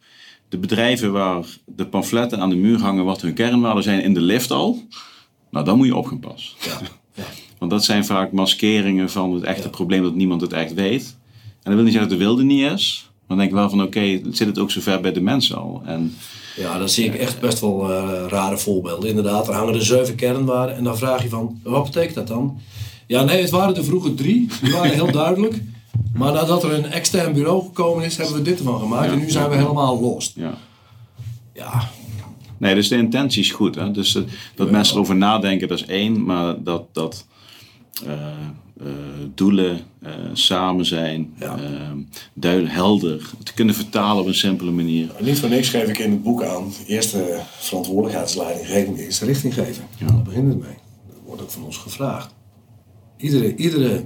de bedrijven waar de pamfletten aan de muur hangen wat hun kernwaarden zijn in de lift al, nou dan moet je op gaan passen. Ja. ja. Want dat zijn vaak maskeringen van het echte probleem dat niemand het echt weet. En dat wil niet zeggen dat de wilde niet is. Dan denk ik wel van oké, zit het ook zover bij de mensen al. En, Ja, dan zie ik echt best wel eh, rare voorbeelden. Inderdaad, er hangen er zeven kernwaarden. En dan vraag je van, wat betekent dat dan? Ja, nee, het waren er vroeger drie. Die waren heel duidelijk. Maar nadat er een extern bureau gekomen is, hebben we dit ervan gemaakt. Ja. En nu zijn we helemaal lost. ja. Ja, Nee, dus de intentie is goed. Hè? Dus eh, dat Ja. mensen erover nadenken, dat is één. Maar dat, dat eh, doelen eh, samen zijn, Ja. eh, duidelijk, helder, te kunnen vertalen op een simpele manier. niet voor niks geef ik in het boek aan. Eerste verantwoordelijkheidsleidinggeving is richting geven. Ja. Daar begint het mee. Dat wordt ook van ons gevraagd. Iedere, iedere,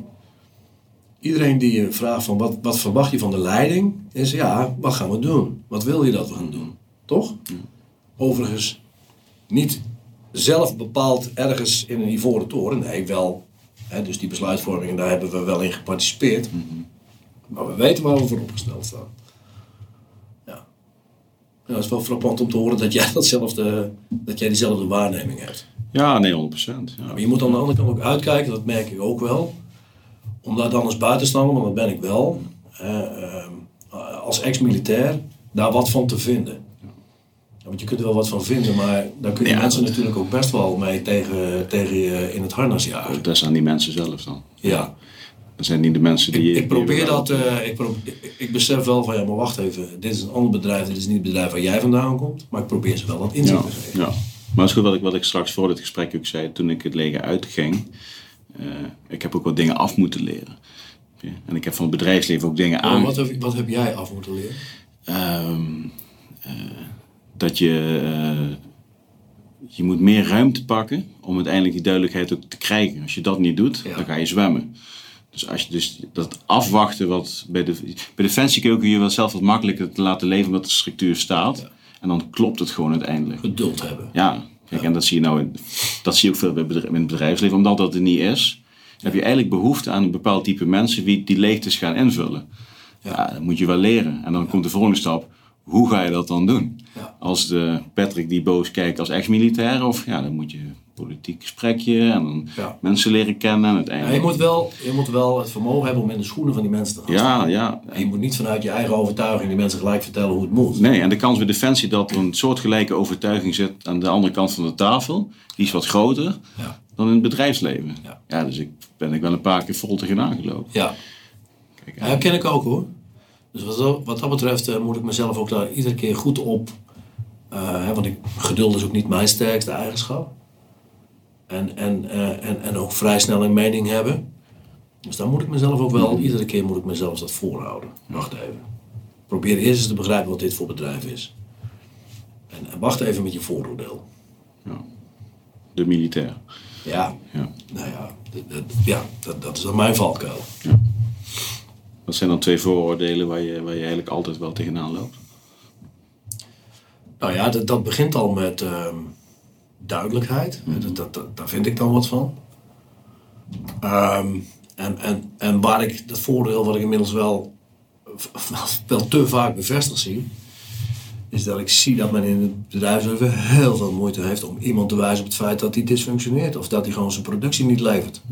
iedereen die je vraagt van wat, wat verwacht je van de leiding, is ja, wat gaan we doen? Wat wil je dat we gaan doen? Toch? Overigens, niet zelf bepaald ergens in een ivoren toren. Nee, wel. Dus die besluitvorming, en daar hebben we wel in geparticipeerd. Maar we weten waar we voor opgesteld staan. Ja. Ja, dat is wel frappant om te horen dat jij, datzelfde, dat jij diezelfde waarneming hebt. Ja, nee, 100%. Ja. Maar je moet aan de andere kant ook uitkijken, dat merk ik ook wel. Om daar dan als buitenstaander, want dat ben ik wel, eh, eh, als ex-militair, daar wat van te vinden. Want je kunt er wel wat van vinden, maar daar kun je Ja, mensen dat- natuurlijk ook best wel mee tegen, tegen je in het harnas jagen. Dat zijn die mensen zelf dan. Ja. Dat zijn niet de mensen die... Ik, ik die probeer dat, eh, ik, pro- ik, ik besef wel van ja, maar wacht even, dit is een ander bedrijf, dit is niet het bedrijf waar jij vandaan komt, maar ik probeer ze wel wat inzicht Ja, te geven. ja. Maar dat is goed wat ik, wat ik straks voor dit gesprek ook zei, toen ik het leger uitging. eh, ik heb ook wat dingen af moeten leren. En ik heb van het bedrijfsleven ook dingen Maar aan... wat, heb, wat heb jij af moeten leren? Ehm, eh, dat je, eh, je moet meer ruimte pakken om uiteindelijk die duidelijkheid ook te krijgen. Als je dat niet doet, Ja. dan ga je zwemmen. Dus als je dus dat afwachten wat bij de bij defensie kun je ook je wel zelf wat makkelijker te laten leven omdat de structuur staat. En dan klopt het gewoon uiteindelijk. Geduld hebben. Ja, kijk, en dat zie je nou in, dat zie je ook veel bij bedrijf, in het bedrijfsleven. Omdat dat er niet is, heb je eigenlijk behoefte aan een bepaald type mensen die die leegtes gaan invullen. Ja. dat moet je wel leren. En dan komt de volgende stap. Hoe ga je dat dan doen? Ja. Als de Patrick die boos kijkt als ex-militair, of ja, dan moet je een politiek gesprekje en dan Ja. mensen leren kennen en Ja, uiteindelijk. je, moet wel, je moet wel het vermogen hebben om in de schoenen van die mensen te gaan staan. ja, ja. En je moet niet vanuit je eigen overtuiging die mensen gelijk vertellen hoe het moet. Nee, en de kans bij Defensie dat er een soortgelijke overtuiging zit aan de andere kant van de tafel, die is wat groter Ja. dan in het bedrijfsleven. Ja. dus ik ben ik wel een paar keer vol tegenaan gelopen. Ja, Kijk, ja dat ken ik ook hoor. Dus wat dat, wat dat betreft eh, moet ik mezelf ook daar iedere keer goed op. eh, hè, want ik, geduld is ook niet mijn sterkste eigenschap. En, en, eh, en, en ook vrij snel een mening hebben. Dus daar moet ik mezelf ook wel, iedere keer moet ik mezelf dat voorhouden. Wacht even. Probeer eerst eens te begrijpen wat dit voor bedrijf is. En, en wacht even met je vooroordeel. ja. De militair. Ja, Ja. nou ja, dat, dat- ja dat, dat is dan mijn valkuil. Wat zijn dan twee vooroordelen waar je, waar je eigenlijk altijd wel tegenaan loopt? Nou ja, dat, dat begint al met ehm, duidelijkheid. Dat, dat, dat- daar vind ik dan wat van. Ehm, en, en, en waar ik dat voordeel wat ik inmiddels wel, wel, wel te vaak bevestigd zie, is dat ik zie dat men in het bedrijfsleven heel veel moeite heeft om iemand te wijzen op het feit dat hij dysfunctioneert of dat hij gewoon zijn productie niet levert.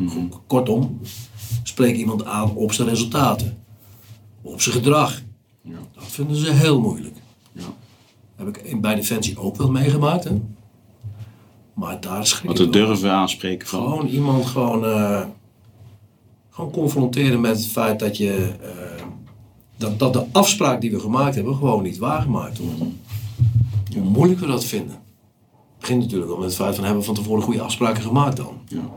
Kortom, spreek iemand aan op zijn resultaten, op zijn gedrag. Ja. Dat vinden ze heel moeilijk. Ja. Heb ik bij Defensie ook wel meegemaakt. Hè? Maar daar schrik te wel. durven aanspreken van. Gewoon iemand gewoon, eh, gewoon confronteren met het feit dat je... eh, dat, dat de afspraak die we gemaakt hebben gewoon niet waargemaakt wordt. Hoe moeilijk we dat vinden. Het begint natuurlijk al met het feit van hebben we van tevoren goede afspraken gemaakt dan. Ja.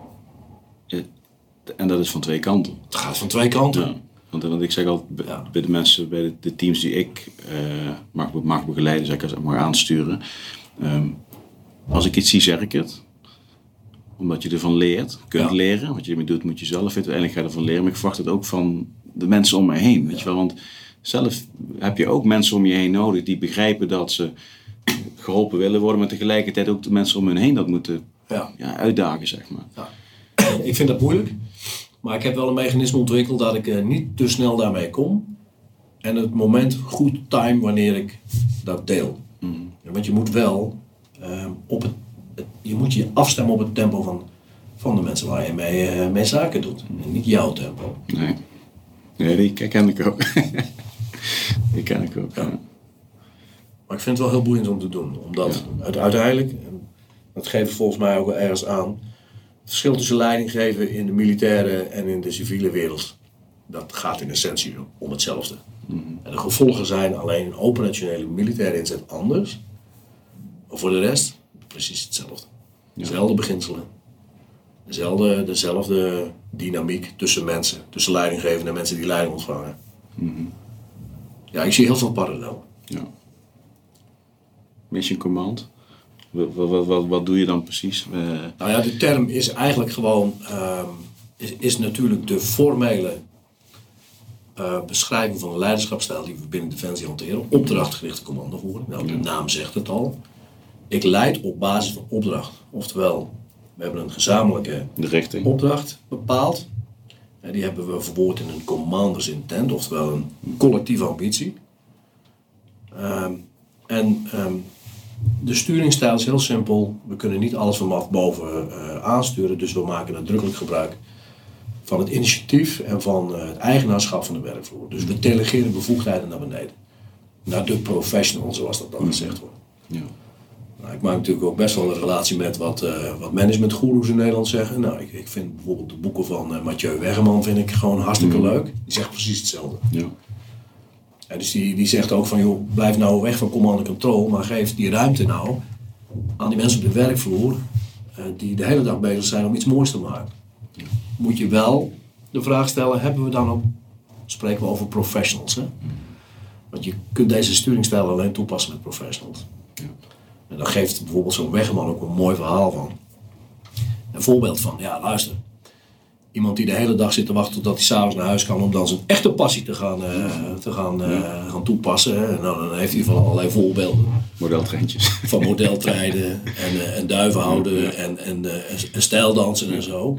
En dat is van twee kanten. Het gaat van twee kanten. Ja. Want, want ik zeg altijd bij, Ja. bij de mensen, bij de, de teams die ik eh, mag, mag begeleiden, zeg ik, mag aansturen. ehm, als ik iets zie, zeg ik het. Omdat je ervan leert, kunt Ja. leren. Wat je ermee doet, moet je zelf weten. Uiteindelijk ga je ervan leren. Maar ik verwacht het ook van de mensen om me heen. Weet je wel? Want zelf heb je ook mensen om je heen nodig die begrijpen dat ze geholpen willen worden. Maar tegelijkertijd ook de mensen om hen heen dat moeten Ja. ja, uitdagen, zeg maar. Ja. Ik vind dat moeilijk. Maar ik heb wel een mechanisme ontwikkeld dat ik eh, niet te snel daarmee kom. en het moment goed time wanneer ik dat deel. Ja, want je moet wel ehm, op het, het- je moet je afstemmen op het tempo van, van de mensen waar je mee, eh, mee zaken doet. En niet jouw tempo. Nee. Nee, die ken ik ook. die ken ik ook, ja. Maar ik vind het wel heel boeiend om te doen. Omdat het uiteindelijk, dat geeft volgens mij ook wel ergens aan, het verschil tussen leiding geven in de militaire en in de civiele wereld, dat gaat in essentie om hetzelfde. En de gevolgen zijn alleen een operationele militaire inzet anders. Maar voor de rest precies hetzelfde. Dezelfde beginselen. Dezelfde, dezelfde dynamiek tussen mensen. Tussen leidinggevenden en mensen die leiding ontvangen. Ja, ik zie heel veel parallellen. ja. Mission Command. Wat, wat, wat, wat doe je dan precies? Eh, Nou ja, de term is eigenlijk gewoon, ehm, is, is natuurlijk de formele eh, beschrijving van de leiderschapsstijl die we binnen Defensie hanteren. Opdrachtgerichte commandovoering, nou de naam zegt het al. Ik leid op basis van opdracht. Oftewel, we hebben een gezamenlijke richting? opdracht bepaald. En die hebben we verwoord in een commander's intent, oftewel een collectieve ambitie. Ehm, en ehm, de sturingsstijl is heel simpel. We kunnen niet alles vanaf boven eh, aansturen, dus we maken nadrukkelijk gebruik van het initiatief en van eh, het eigenaarschap van de werkvloer. Dus we delegeren bevoegdheden naar beneden. Naar de professional, zoals dat dan gezegd wordt. Ja. Nou, ik maak natuurlijk ook best wel een relatie met wat, eh wat managementgoeroes in Nederland zeggen. Nou, ik, ik vind bijvoorbeeld de boeken van eh, Mathieu Wegeman vind ik gewoon hartstikke leuk. Die zegt precies hetzelfde. Ja. En dus die, die zegt ook van, joh, blijf nou weg van command and control, maar geef die ruimte nou aan die mensen op de werkvloer eh, die de hele dag bezig zijn om iets moois te maken. Moet je wel de vraag stellen, hebben we dan ook, spreken we over professionals, hè? Want je kunt deze sturingsstijl alleen toepassen met professionals. En dan geeft bijvoorbeeld zo'n Wegeman ook een mooi verhaal van. Een voorbeeld van, ja luister, iemand die de hele dag zit te wachten totdat hij s'avonds naar huis kan om dan zijn echte passie te gaan, eh, te gaan, eh, gaan toepassen. Nou, dan heeft hij van allerlei voorbeelden Modeltreintjes. van modeltrijden en, eh, en duiven houden en, en, en, en stijldansen en zo.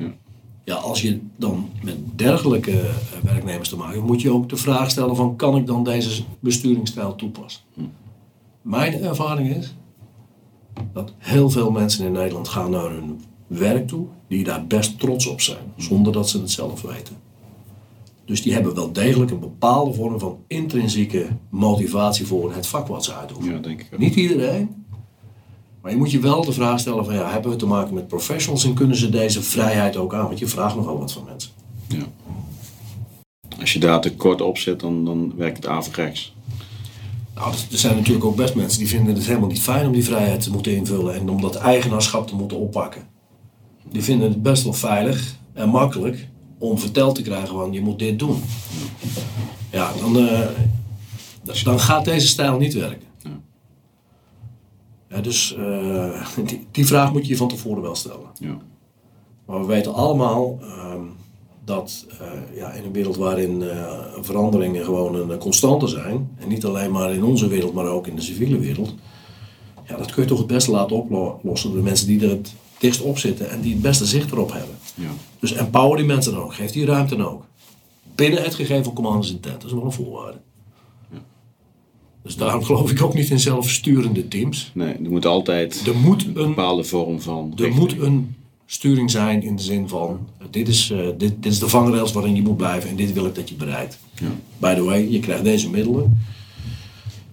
Ja. Als je dan met dergelijke werknemers te maken hebt, moet je ook de vraag stellen van kan ik dan deze besturingsstijl toepassen? Mijn ervaring is dat heel veel mensen in Nederland gaan naar hun werk toe die daar best trots op zijn, zonder dat ze het zelf weten. Dus die hebben wel degelijk een bepaalde vorm van intrinsieke motivatie voor het vak wat ze uitoefenen. Ja, denk ik ook. Niet iedereen. Maar je moet je wel de vraag stellen van ja, hebben we te maken met professionals en kunnen ze deze vrijheid ook aan? Want je vraagt nogal wat van mensen. Ja. Als je daar te kort op zit, dan, dan werkt het averechts. Nou, er- zijn natuurlijk ook best mensen die vinden het helemaal niet fijn om die vrijheid te moeten invullen en om dat eigenaarschap te moeten oppakken. Die vinden het best wel veilig en makkelijk om verteld te krijgen van je moet dit doen. Ja, dan, eh, dan gaat deze stijl niet werken. Ja, dus eh, die, die vraag moet je je van tevoren wel stellen. Ja. Maar we weten allemaal ehm, dat eh, ja, in een wereld waarin eh, veranderingen gewoon een constante zijn, en niet alleen maar in onze wereld, maar ook in de civiele wereld, ja, dat kun je toch het beste laten oplossen door de mensen die er het dichtst op zitten en die het beste zicht erop hebben. Ja. Dus empower die mensen dan ook, geef die ruimte dan ook. Binnen het gegeven commanders intent, dat is wel een voorwaarde. Dus daarom geloof ik ook niet in zelfsturende teams. Nee, er moet altijd Er moet een een bepaalde vorm van. er richting. moet een sturing zijn in de zin van, dit is, eh, dit, dit is de vangrails waarin je moet blijven en dit wil ik dat je bereikt. Ja. By the way, je krijgt deze middelen.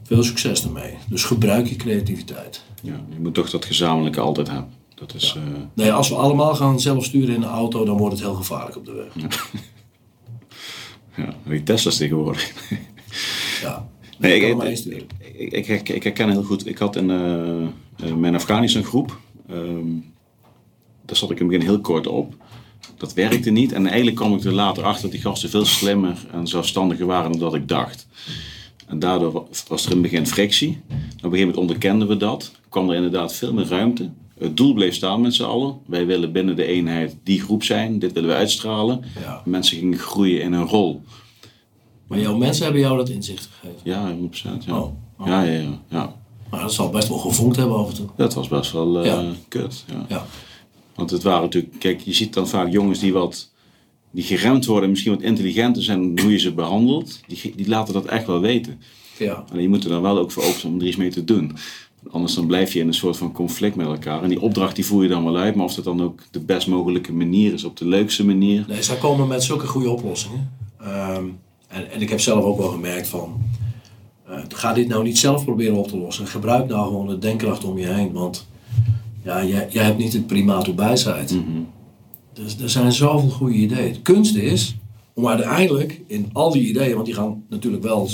Veel succes ermee. Dus gebruik je creativiteit. Ja, je moet toch dat gezamenlijke altijd hebben. Dat is, eh, Nee, als we allemaal gaan zelf sturen in de auto, dan wordt het heel gevaarlijk op de weg. ja, die Tesla's tegenwoordig. Ja. Nee, ik, ik, ik, ik, ik, ik herken heel goed. Ik had in eh, eh, mijn Afghanistan groep, ehm, daar zat ik in het begin heel kort op. Dat werkte niet en eigenlijk kwam ik er later achter dat die gasten veel slimmer en zelfstandiger waren dan dat ik dacht. En daardoor wa- was er in het begin frictie. Op een gegeven moment onderkenden we dat. kwam er inderdaad veel meer ruimte. Het doel bleef staan met z'n allen. Wij willen binnen de eenheid die groep zijn. Dit willen we uitstralen. Ja. Mensen gingen groeien in hun rol. Maar jouw mensen hebben jou dat inzicht gegeven. Ja, 100%. Ja, Oh, oh. ja, ja. ja, ja. Maar dat zal best wel gevoeld hebben af en toe. Dat was best wel eh, Ja. kut. Ja. Want het waren natuurlijk, kijk, je ziet dan vaak jongens die wat die geremd worden, misschien wat intelligenter zijn hoe je ze behandelt, die, die laten dat echt wel weten. Ja. Alleen je moet er dan wel ook voor open zijn om er iets mee te doen. Anders dan blijf je in een soort van conflict met elkaar. En die opdracht die voer je dan wel uit, maar of dat dan ook de best mogelijke manier is, op de leukste manier. Nee, zij komen met zulke goede oplossingen. Ehm, en, en ik heb zelf ook wel gemerkt van, eh, ga dit nou niet zelf proberen op te lossen. Gebruik nou gewoon de denkkracht om je heen, want ja, jij, jij hebt niet het primaat op wijsheid. Dus er zijn zoveel goede ideeën. De kunst is om uiteindelijk in al die ideeën, want die gaan natuurlijk wel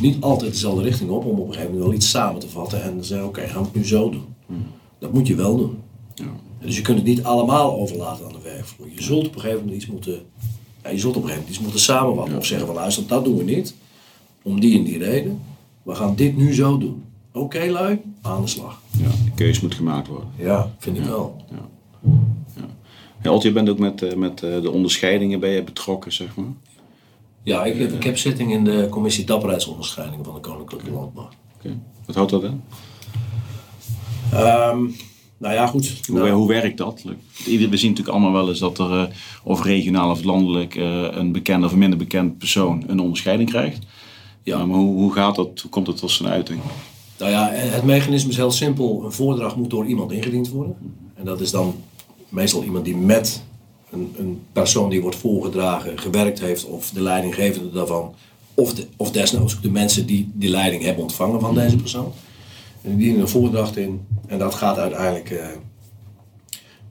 niet altijd dezelfde richting op, om op een gegeven moment wel iets samen te vatten en te zeggen, oké, gaan we het nu zo doen. Dat moet je wel doen. Ja. Dus je kunt het niet allemaal overlaten aan de werkvloer. Je zult op een gegeven moment iets moeten, ja, je zult op een gegeven moment iets moeten samenvatten. Of zeggen van luister, dat doen we niet. Om die en die reden. We gaan dit nu zo doen. Oké lui, aan de slag. Ja, de keus moet gemaakt worden. Ja, vind ik wel. Ja, Alt, je bent ook met, eh, met eh, de onderscheidingen bij je betrokken, zeg maar. Ja, ik heb, ik heb zitting in de commissie dapperheidsonderscheidingen van de Koninklijke Landmacht. Oké. Wat houdt dat in? Ehm, nou ja, goed. Hoe, Nou, hoe werkt dat? Ieder, we zien natuurlijk allemaal wel eens dat er eh, of regionaal of landelijk een bekend of minder bekend persoon een onderscheiding krijgt. Ja. Ja. maar hoe, hoe gaat dat? Hoe komt het tot zijn uiting? Nou ja, het mechanisme is heel simpel. Een voordracht moet door iemand ingediend worden. En dat is dan meestal iemand die met een, een persoon die wordt voorgedragen gewerkt heeft, of de leidinggevende daarvan, of, of desnoods ook de mensen die die leiding hebben ontvangen van deze persoon. En die dienen een voordracht in. En dat gaat uiteindelijk. eh,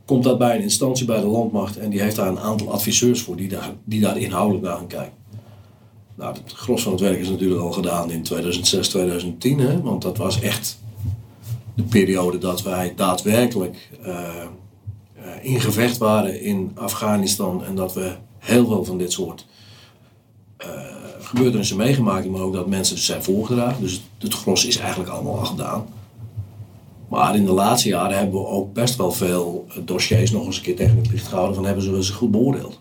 komt dat bij een instantie bij de landmacht en die heeft daar een aantal adviseurs voor die daar, die daar inhoudelijk naar gaan kijken. Nou, het gros van het werk is natuurlijk al gedaan in 2006, 2010, hè, want dat was echt de periode dat wij daadwerkelijk eh, eh, in gevecht waren in Afghanistan en dat we heel veel van dit soort eh, gebeurtenissen meegemaakt maar ook dat mensen dus zijn voorgedragen. Dus het gros is eigenlijk allemaal al gedaan. Maar in de laatste jaren hebben we ook best wel veel dossiers nog eens een keer tegen het licht gehouden van hebben ze ze goed beoordeeld.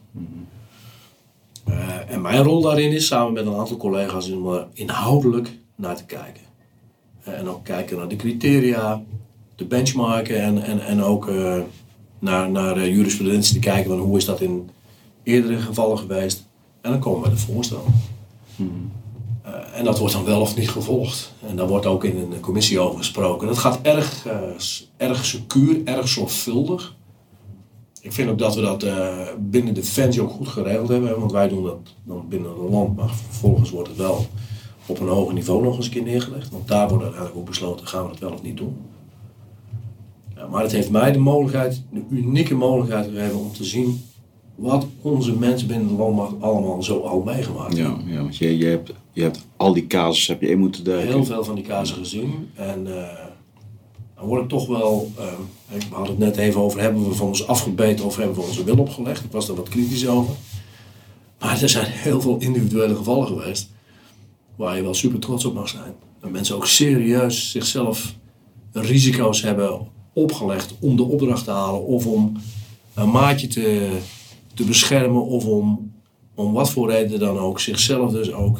Eh, en mijn rol daarin is samen met een aantal collega's om er inhoudelijk naar te kijken. Eh, en ook kijken naar de criteria, de benchmarken en, en, en ook eh, naar, naar eh, jurisprudentie te kijken van hoe is dat in eerdere gevallen geweest. En dan komen we de voorstellen. Eh, en dat wordt dan wel of niet gevolgd. En daar wordt ook in een commissie over gesproken. Dat gaat erg, eh, erg secuur, erg zorgvuldig. Ik vind ook dat we dat eh, binnen Defensie ook goed geregeld hebben. Want wij doen dat dan binnen het land. Maar vervolgens wordt het wel op een hoger niveau nog eens een keer neergelegd. Want daar wordt uiteindelijk ook besloten, gaan we dat wel of niet doen. Ja, maar het heeft mij de mogelijkheid, de unieke mogelijkheid gegeven om te zien wat onze mensen binnen de landmacht allemaal zo al meegemaakt hebben. Ja, ja want je, je, hebt, je hebt al die casus heb je in moeten duiken. heel veel van die kazen gezien. En eh, dan word ik toch wel, eh, we hadden het net even over, hebben we van ons afgebeten of hebben we onze wil opgelegd? Ik was daar wat kritisch over. Maar er zijn heel veel individuele gevallen geweest waar je wel super trots op mag zijn. En mensen ook serieus zichzelf risico's hebben opgelegd om de opdracht te halen of om een maatje te, te beschermen of om, om wat voor reden dan ook zichzelf dus ook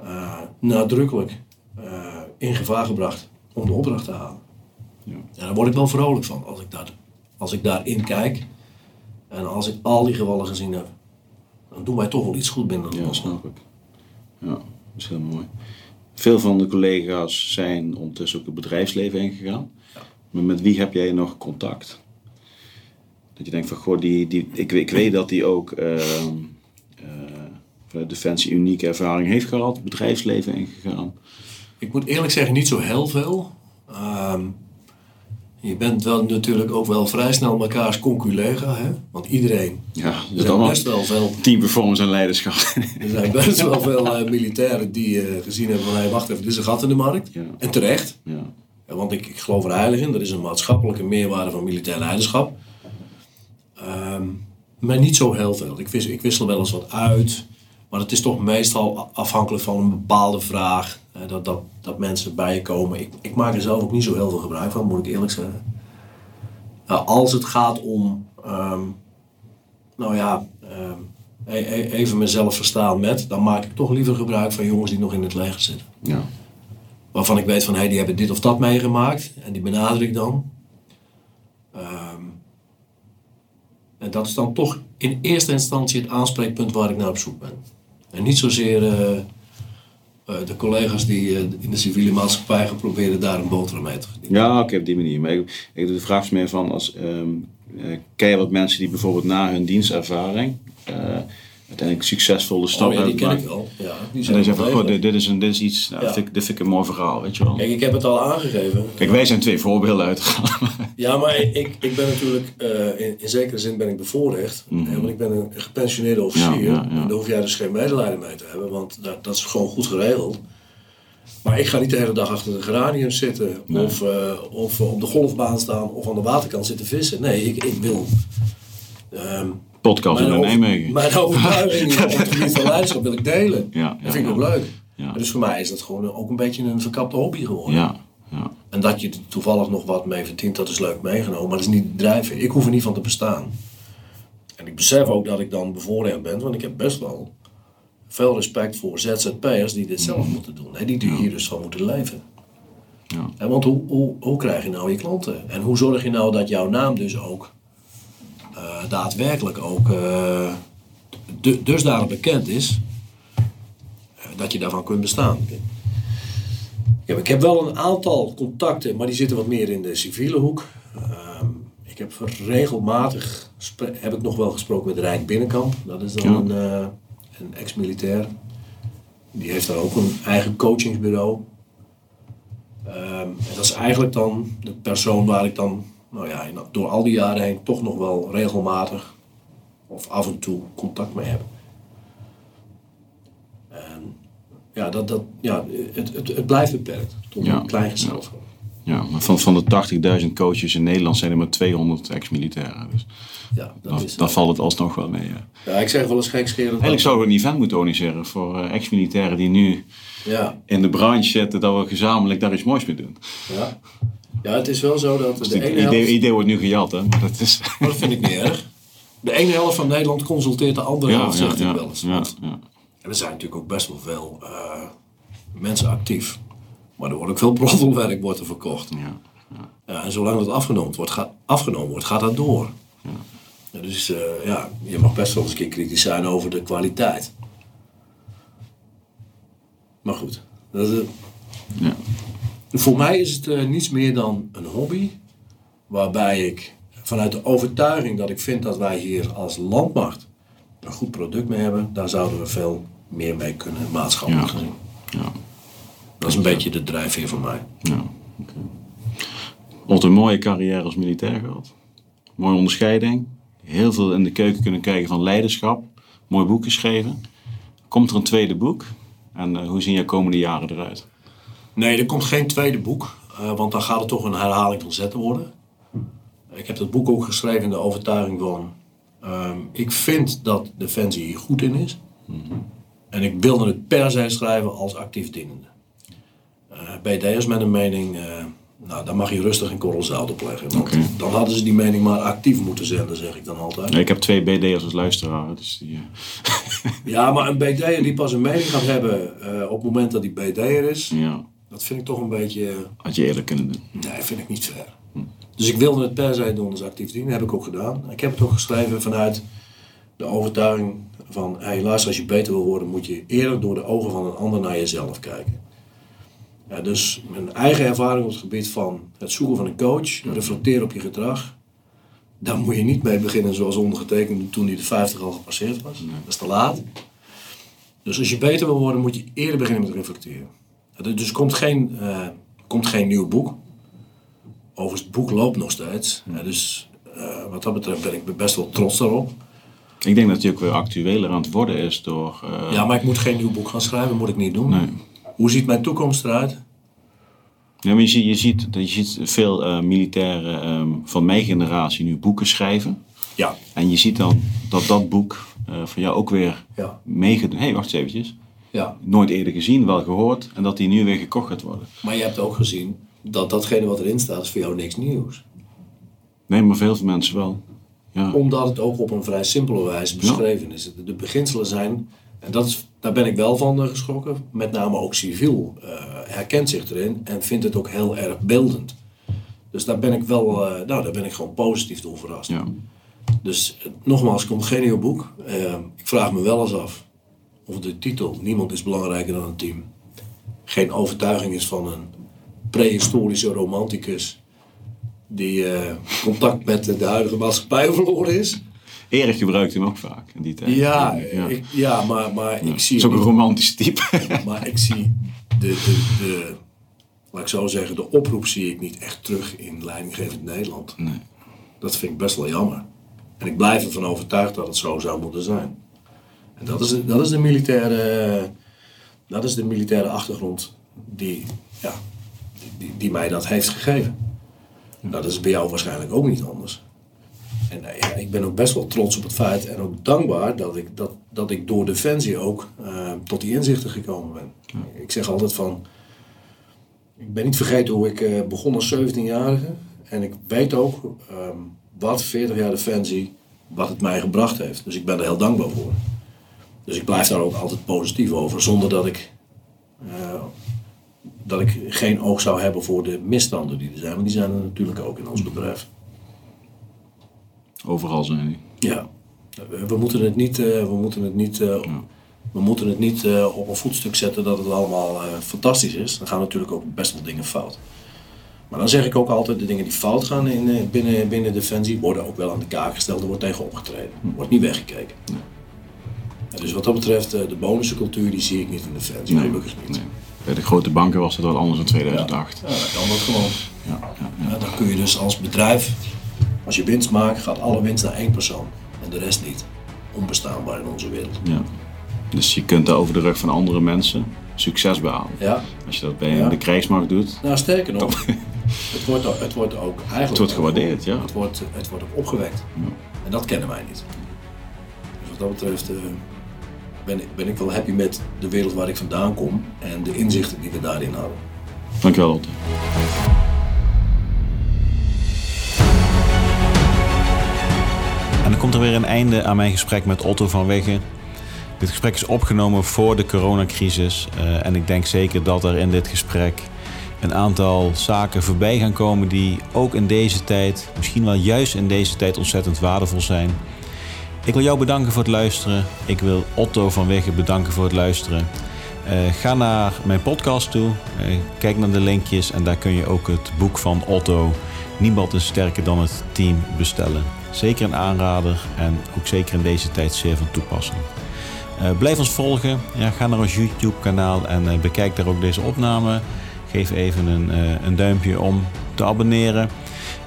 eh, nadrukkelijk eh, in gevaar gebracht om de opdracht te halen. Ja. En daar word ik wel vrolijk van als ik, daar, als ik daarin kijk en als ik al die gevallen gezien heb. Dan doen wij toch wel iets goed binnen de Ja, snap ik. Ja, dat is heel mooi. Veel van de collega's zijn ondertussen ook het bedrijfsleven ingegaan. Maar met wie heb jij nog contact? Dat je denkt van, goh, die, die, ik, ik weet dat die ook ehm, eh, Defensie unieke ervaring heeft gehad, het bedrijfsleven ingegaan. Ik moet eerlijk zeggen, niet zo heel veel. Ehm, je bent wel natuurlijk ook wel vrij snel mekaars conculega, hè? Want iedereen. Ja, Er zijn best wel veel, team performance en leiderschap. er zijn best wel veel eh, militairen die eh, gezien hebben van, hé, wacht even, dit is een gat in de markt. Ja. En terecht. ja. Ja, want ik, ik geloof er heilig in. Er is een maatschappelijke meerwaarde van militair leiderschap. Ehm, maar niet zo heel veel. Ik, ik wissel wel eens wat uit. Maar het is toch meestal afhankelijk van een bepaalde vraag. dat, dat, dat mensen bij je komen. Ik, ik maak er zelf ook niet zo heel veel gebruik van, moet ik eerlijk zeggen. Ja, als het gaat om... ehm, nou ja... ehm, e- e- even mezelf verstaan met... Dan maak ik toch liever gebruik van jongens die nog in het leger zitten ja. waarvan ik weet van hey, die hebben dit of dat meegemaakt en die benader ik dan. Ehm, en dat is dan toch in eerste instantie het aanspreekpunt waar ik naar op zoek ben. En niet zozeer eh, eh, de collega's die eh, in de civiele maatschappij gaan proberen daar een boterham mee te verdienen. Ja, oké, op die manier. Maar ik, ik de vraag is meer van, als, ehm, eh, ken je wat mensen die bijvoorbeeld na hun dienstervaring uiteindelijk succesvolle stap Oh ja, die ken ik wel. Ja, die En dan zeggen van, goh, dit, dit is, een, dit is iets, nou, Ja. dit, vind ik, dit vind ik een mooi verhaal, weet je wel. Kijk, ik heb het al aangegeven. Kijk, wij zijn twee voorbeelden uitgehaald. Ja, maar ik, ik ben natuurlijk, eh, in, in zekere zin ben ik bevoorrecht. Mhm. want ik ben een gepensioneerde officier. Ja. En daar hoef jij dus geen medelijden mee te hebben, want dat, dat is gewoon goed geregeld. Maar ik ga niet de hele dag achter de geranium zitten. Nee. Of, eh, of op de golfbaan staan of aan de waterkant zitten vissen. Nee, ik, ik wil... ehm, Podcast in Nijmegen. mijn overtuigingen op het gebied van leiderschap wil ik delen. Ja, ja, dat vind ik ook leuk. Ja. Dus voor mij is dat gewoon ook een beetje een verkapte hobby geworden. Ja, ja. En dat je er toevallig nog wat mee verdient, dat is leuk meegenomen. Maar dat is niet de drijfveer. Ik hoef er niet van te bestaan. En ik besef ook dat ik dan bevoorrecht ben, want ik heb best wel veel respect voor ZZP'ers die dit zelf moeten doen. Hè, die er hier dus van moeten leven. Ja. Hè, want hoe, hoe, hoe krijg je nou je klanten? En hoe zorg je nou dat jouw naam dus ook daadwerkelijk ook eh, du- dusdanig bekend is eh, dat je daarvan kunt bestaan? Ik heb, ik heb wel een aantal contacten, maar die zitten wat meer in de civiele hoek. Ehm, ik heb regelmatig heb ik nog wel gesproken met Rijk Binnenkamp. Dat is dan Ja. een, eh, een ex-militair. Die heeft daar ook een eigen coachingsbureau. Ehm, en dat is eigenlijk dan de persoon waar ik dan, nou ja, door al die jaren heen toch nog wel regelmatig of af en toe contact mee heb. En ja, dat, dat, ja het, het, het blijft beperkt tot Ja. een klein gezelschap. ja, maar van, van de 80.000 coaches in Nederland zijn er maar 200 ex-militairen. Dus Ja, dat dan, is dan valt het alsnog wel mee. Ja. Ja, ik zeg wel eens gekscherend. Eigenlijk zouden we een event moeten organiseren voor eh, ex-militairen die nu Ja, in de branche zitten, dat we gezamenlijk daar iets moois mee doen. ja. Ja, het is wel zo dat Dus de het ene idee, helft... idee wordt nu gejat, hè? Maar dat is. Maar dat vind ik niet erg. De ene helft van Nederland consulteert de andere Ja, helft, zegt hij ja, wel eens. Want ja. er zijn natuurlijk ook best wel veel eh, mensen actief. Maar er wordt ook veel broddelwerk wordt er verkocht. ja. Ja, en zolang dat afgenomen wordt, gaat, afgenomen wordt, gaat dat door. Ja, dus eh, ja, je mag best wel eens een keer kritisch zijn over de kwaliteit. Maar goed, dat, is, Ja. Voor mij is het eh, niets meer dan een hobby. Waarbij ik vanuit de overtuiging dat ik vind dat wij hier als landmacht een goed product mee hebben, daar zouden we veel meer mee kunnen, maatschappelijk Ja. gezien. Ja. Dat is een beetje de drijfveer van mij. Ja. Altijd een mooie carrière als militair gehad. Mooie onderscheiding. Heel veel in de keuken kunnen kijken van leiderschap. Mooi boek geschreven. Komt er een tweede boek? En eh, hoe zien je komende jaren eruit? Nee, er komt geen tweede boek, eh, want dan gaat het toch een herhaling van zetten worden. Ik heb dat boek ook geschreven in de overtuiging van, ehm, ik vind dat Defensie hier goed in is. En ik wilde het per se schrijven als actief dienende. BD'ers met een mening, eh, nou, daar mag je rustig een korrel zout op leggen. Want dan hadden ze die mening maar actief moeten zenden, zeg ik dan altijd. Ik heb twee BD'ers als luisteraar. Dus die, Ja, maar een BD'er die pas een mening gaat hebben op het moment dat die BD'er is, ja, dat vind ik toch een beetje... had je eerlijk kunnen doen. Nee, vind ik niet fair. Dus ik wilde het per se doen als actief dienen. heb ik ook gedaan. Ik heb het ook geschreven vanuit de overtuiging van... Hey, luister, als je beter wil worden, moet je eerder door de ogen van een ander naar jezelf kijken. Ja, dus mijn eigen ervaring op het gebied van het zoeken van een coach, reflecteren op je gedrag. Daar moet je niet mee beginnen zoals ondergetekende toen hij de 50 al gepasseerd was. Dat is te laat. Dus als je beter wil worden, moet je eerder beginnen met reflecteren. Dus er komt geen, eh, komt geen nieuw boek. Overigens, het boek loopt nog steeds. Ja, dus eh, wat dat betreft ben ik best wel trots daarop. Ik denk dat hij ook weer actueler aan het worden is door... eh, Ja, maar ik moet geen nieuw boek gaan schrijven, moet ik niet doen. Nee. Hoe ziet mijn toekomst eruit? Ja, maar je ziet, je ziet, je ziet veel militairen ehm, van mijn generatie nu boeken schrijven. Ja, En je ziet dan dat dat boek eh van jou ook weer ja, meegedaan... Hé, hey, wacht eens eventjes. Ja. Nooit eerder gezien, wel gehoord. En dat die nu weer gekocht gaat worden. Maar je hebt ook gezien dat datgene wat erin staat, is voor jou niks nieuws. Nee, maar veel mensen wel. Ja, Omdat het ook op een vrij simpele wijze beschreven is. De beginselen zijn, en dat is, daar ben ik wel van eh, geschrokken, met name ook civiel, eh, herkent zich erin en vindt het ook heel erg beeldend. Dus daar ben ik wel, eh, nou daar ben ik gewoon positief door verrast. ja. Dus nogmaals, komt geen nieuw boek. Ik vraag me wel eens af of de titel Niemand is belangrijker dan een team geen overtuiging is van een prehistorische romanticus die eh, contact met de huidige maatschappij verloren is. Erik gebruikt hem ook vaak in die tijd. Ja, ja. Ik, ja maar, maar ik zie... Het is ook een romantisch type. maar ik zie de, de, de, laat ik zo zeggen, de oproep zie ik niet echt terug in leidinggevend Nederland. Nee. Dat vind ik best wel jammer. En ik blijf ervan overtuigd dat het zo zou moeten zijn. En dat is, dat is de militaire dat is de militaire achtergrond die, ja, die, die mij dat heeft gegeven. Nou, dat is bij jou waarschijnlijk ook niet anders. En eh, ja, ik ben ook best wel trots op het feit en ook dankbaar dat ik, dat, dat ik door Defensie ook uh, tot die inzichten gekomen ben. Ik zeg altijd van, ik ben niet vergeten hoe ik uh, begon als 17-jarige. En ik weet ook um, wat 40 jaar Defensie, wat het mij gebracht heeft. Dus ik ben er heel dankbaar voor. Dus ik blijf daar ook altijd positief over, zonder dat ik, uh, dat ik geen oog zou hebben voor de misstanden die er zijn. Want die zijn er natuurlijk ook in ons bedrijf. Overal zijn die. Ja, we moeten het niet, uh, we moeten het niet, uh, ja. we moeten het niet op een voetstuk zetten dat het allemaal fantastisch is. Dan gaan natuurlijk ook best wel dingen fout. Maar dan zeg ik ook altijd, de dingen die fout gaan in, binnen, binnen Defensie worden ook wel aan de kaak gesteld. Er wordt tegen opgetreden. Er wordt niet weggekeken. Ja dus wat dat betreft, eh, de bonuscultuur die zie ik niet in de fans. Nee, gelukkig niet. Nee. Bij de grote banken was het wel anders in 2008. Ja, ja dan kan dat gewoon. Ja, ja, ja. dan kun je dus als bedrijf, als je winst maakt, gaat alle winst naar één persoon. En de rest niet. Onbestaanbaar in onze wereld. Ja. Dus je kunt daar over de rug van andere mensen succes behalen. Ja. Als je dat bij de krijgsmacht doet. Nou, sterker nog. het, wordt, het wordt ook eigenlijk... Het wordt gewaardeerd, ja. Het wordt, het wordt ook opgewekt. En dat kennen wij niet. Dus wat dat betreft... Ben, ben ik wel happy met de wereld waar ik vandaan kom en de inzichten die we daarin hadden. Dankjewel Otto. En dan komt er weer een einde aan mijn gesprek met Otto van Wegge. Dit gesprek is opgenomen voor de coronacrisis. Uh, en ik denk zeker dat er in dit gesprek een aantal zaken voorbij gaan komen die ook in deze tijd, misschien wel juist in deze tijd, ontzettend waardevol zijn. Ik wil jou bedanken voor het luisteren. Ik wil Otto van Wegge bedanken voor het luisteren. Uh, ga naar mijn podcast toe. Uh, kijk naar de linkjes en daar kun je ook het boek van Otto. Niemand is sterker dan het team bestellen. Zeker een aanrader en ook zeker in deze tijd zeer van toepassing. Uh, blijf ons volgen. Ja, ga naar ons YouTube kanaal en bekijk daar ook deze opname. Geef even een, een duimpje om te abonneren.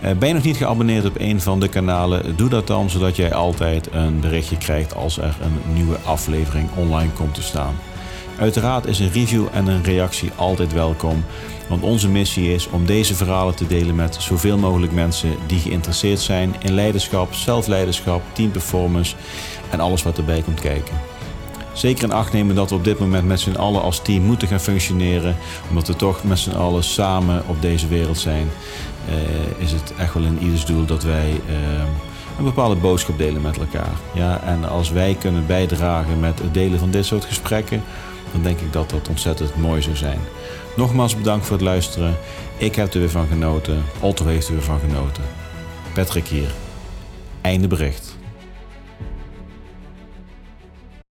Eh, ben je nog niet geabonneerd op een van de kanalen? Doe dat dan, zodat jij altijd een berichtje krijgt als er een nieuwe aflevering online komt te staan. Uiteraard is een review en een reactie altijd welkom. Want onze missie is om deze verhalen te delen met zoveel mogelijk mensen die geïnteresseerd zijn in leiderschap, zelfleiderschap, teamperformance en alles wat erbij komt kijken. Zeker in acht nemen dat we op dit moment met z'n allen als team moeten gaan functioneren, omdat we toch met z'n allen samen op deze wereld zijn. Eh, is het echt wel in ieders doel dat wij ehm, een bepaalde boodschap delen met elkaar. Ja, en als wij kunnen bijdragen met het delen van dit soort gesprekken, dan denk ik dat dat ontzettend mooi zou zijn. Nogmaals bedankt voor het luisteren. Ik heb er weer van genoten. Otto heeft er weer van genoten. Patrick hier. Einde bericht.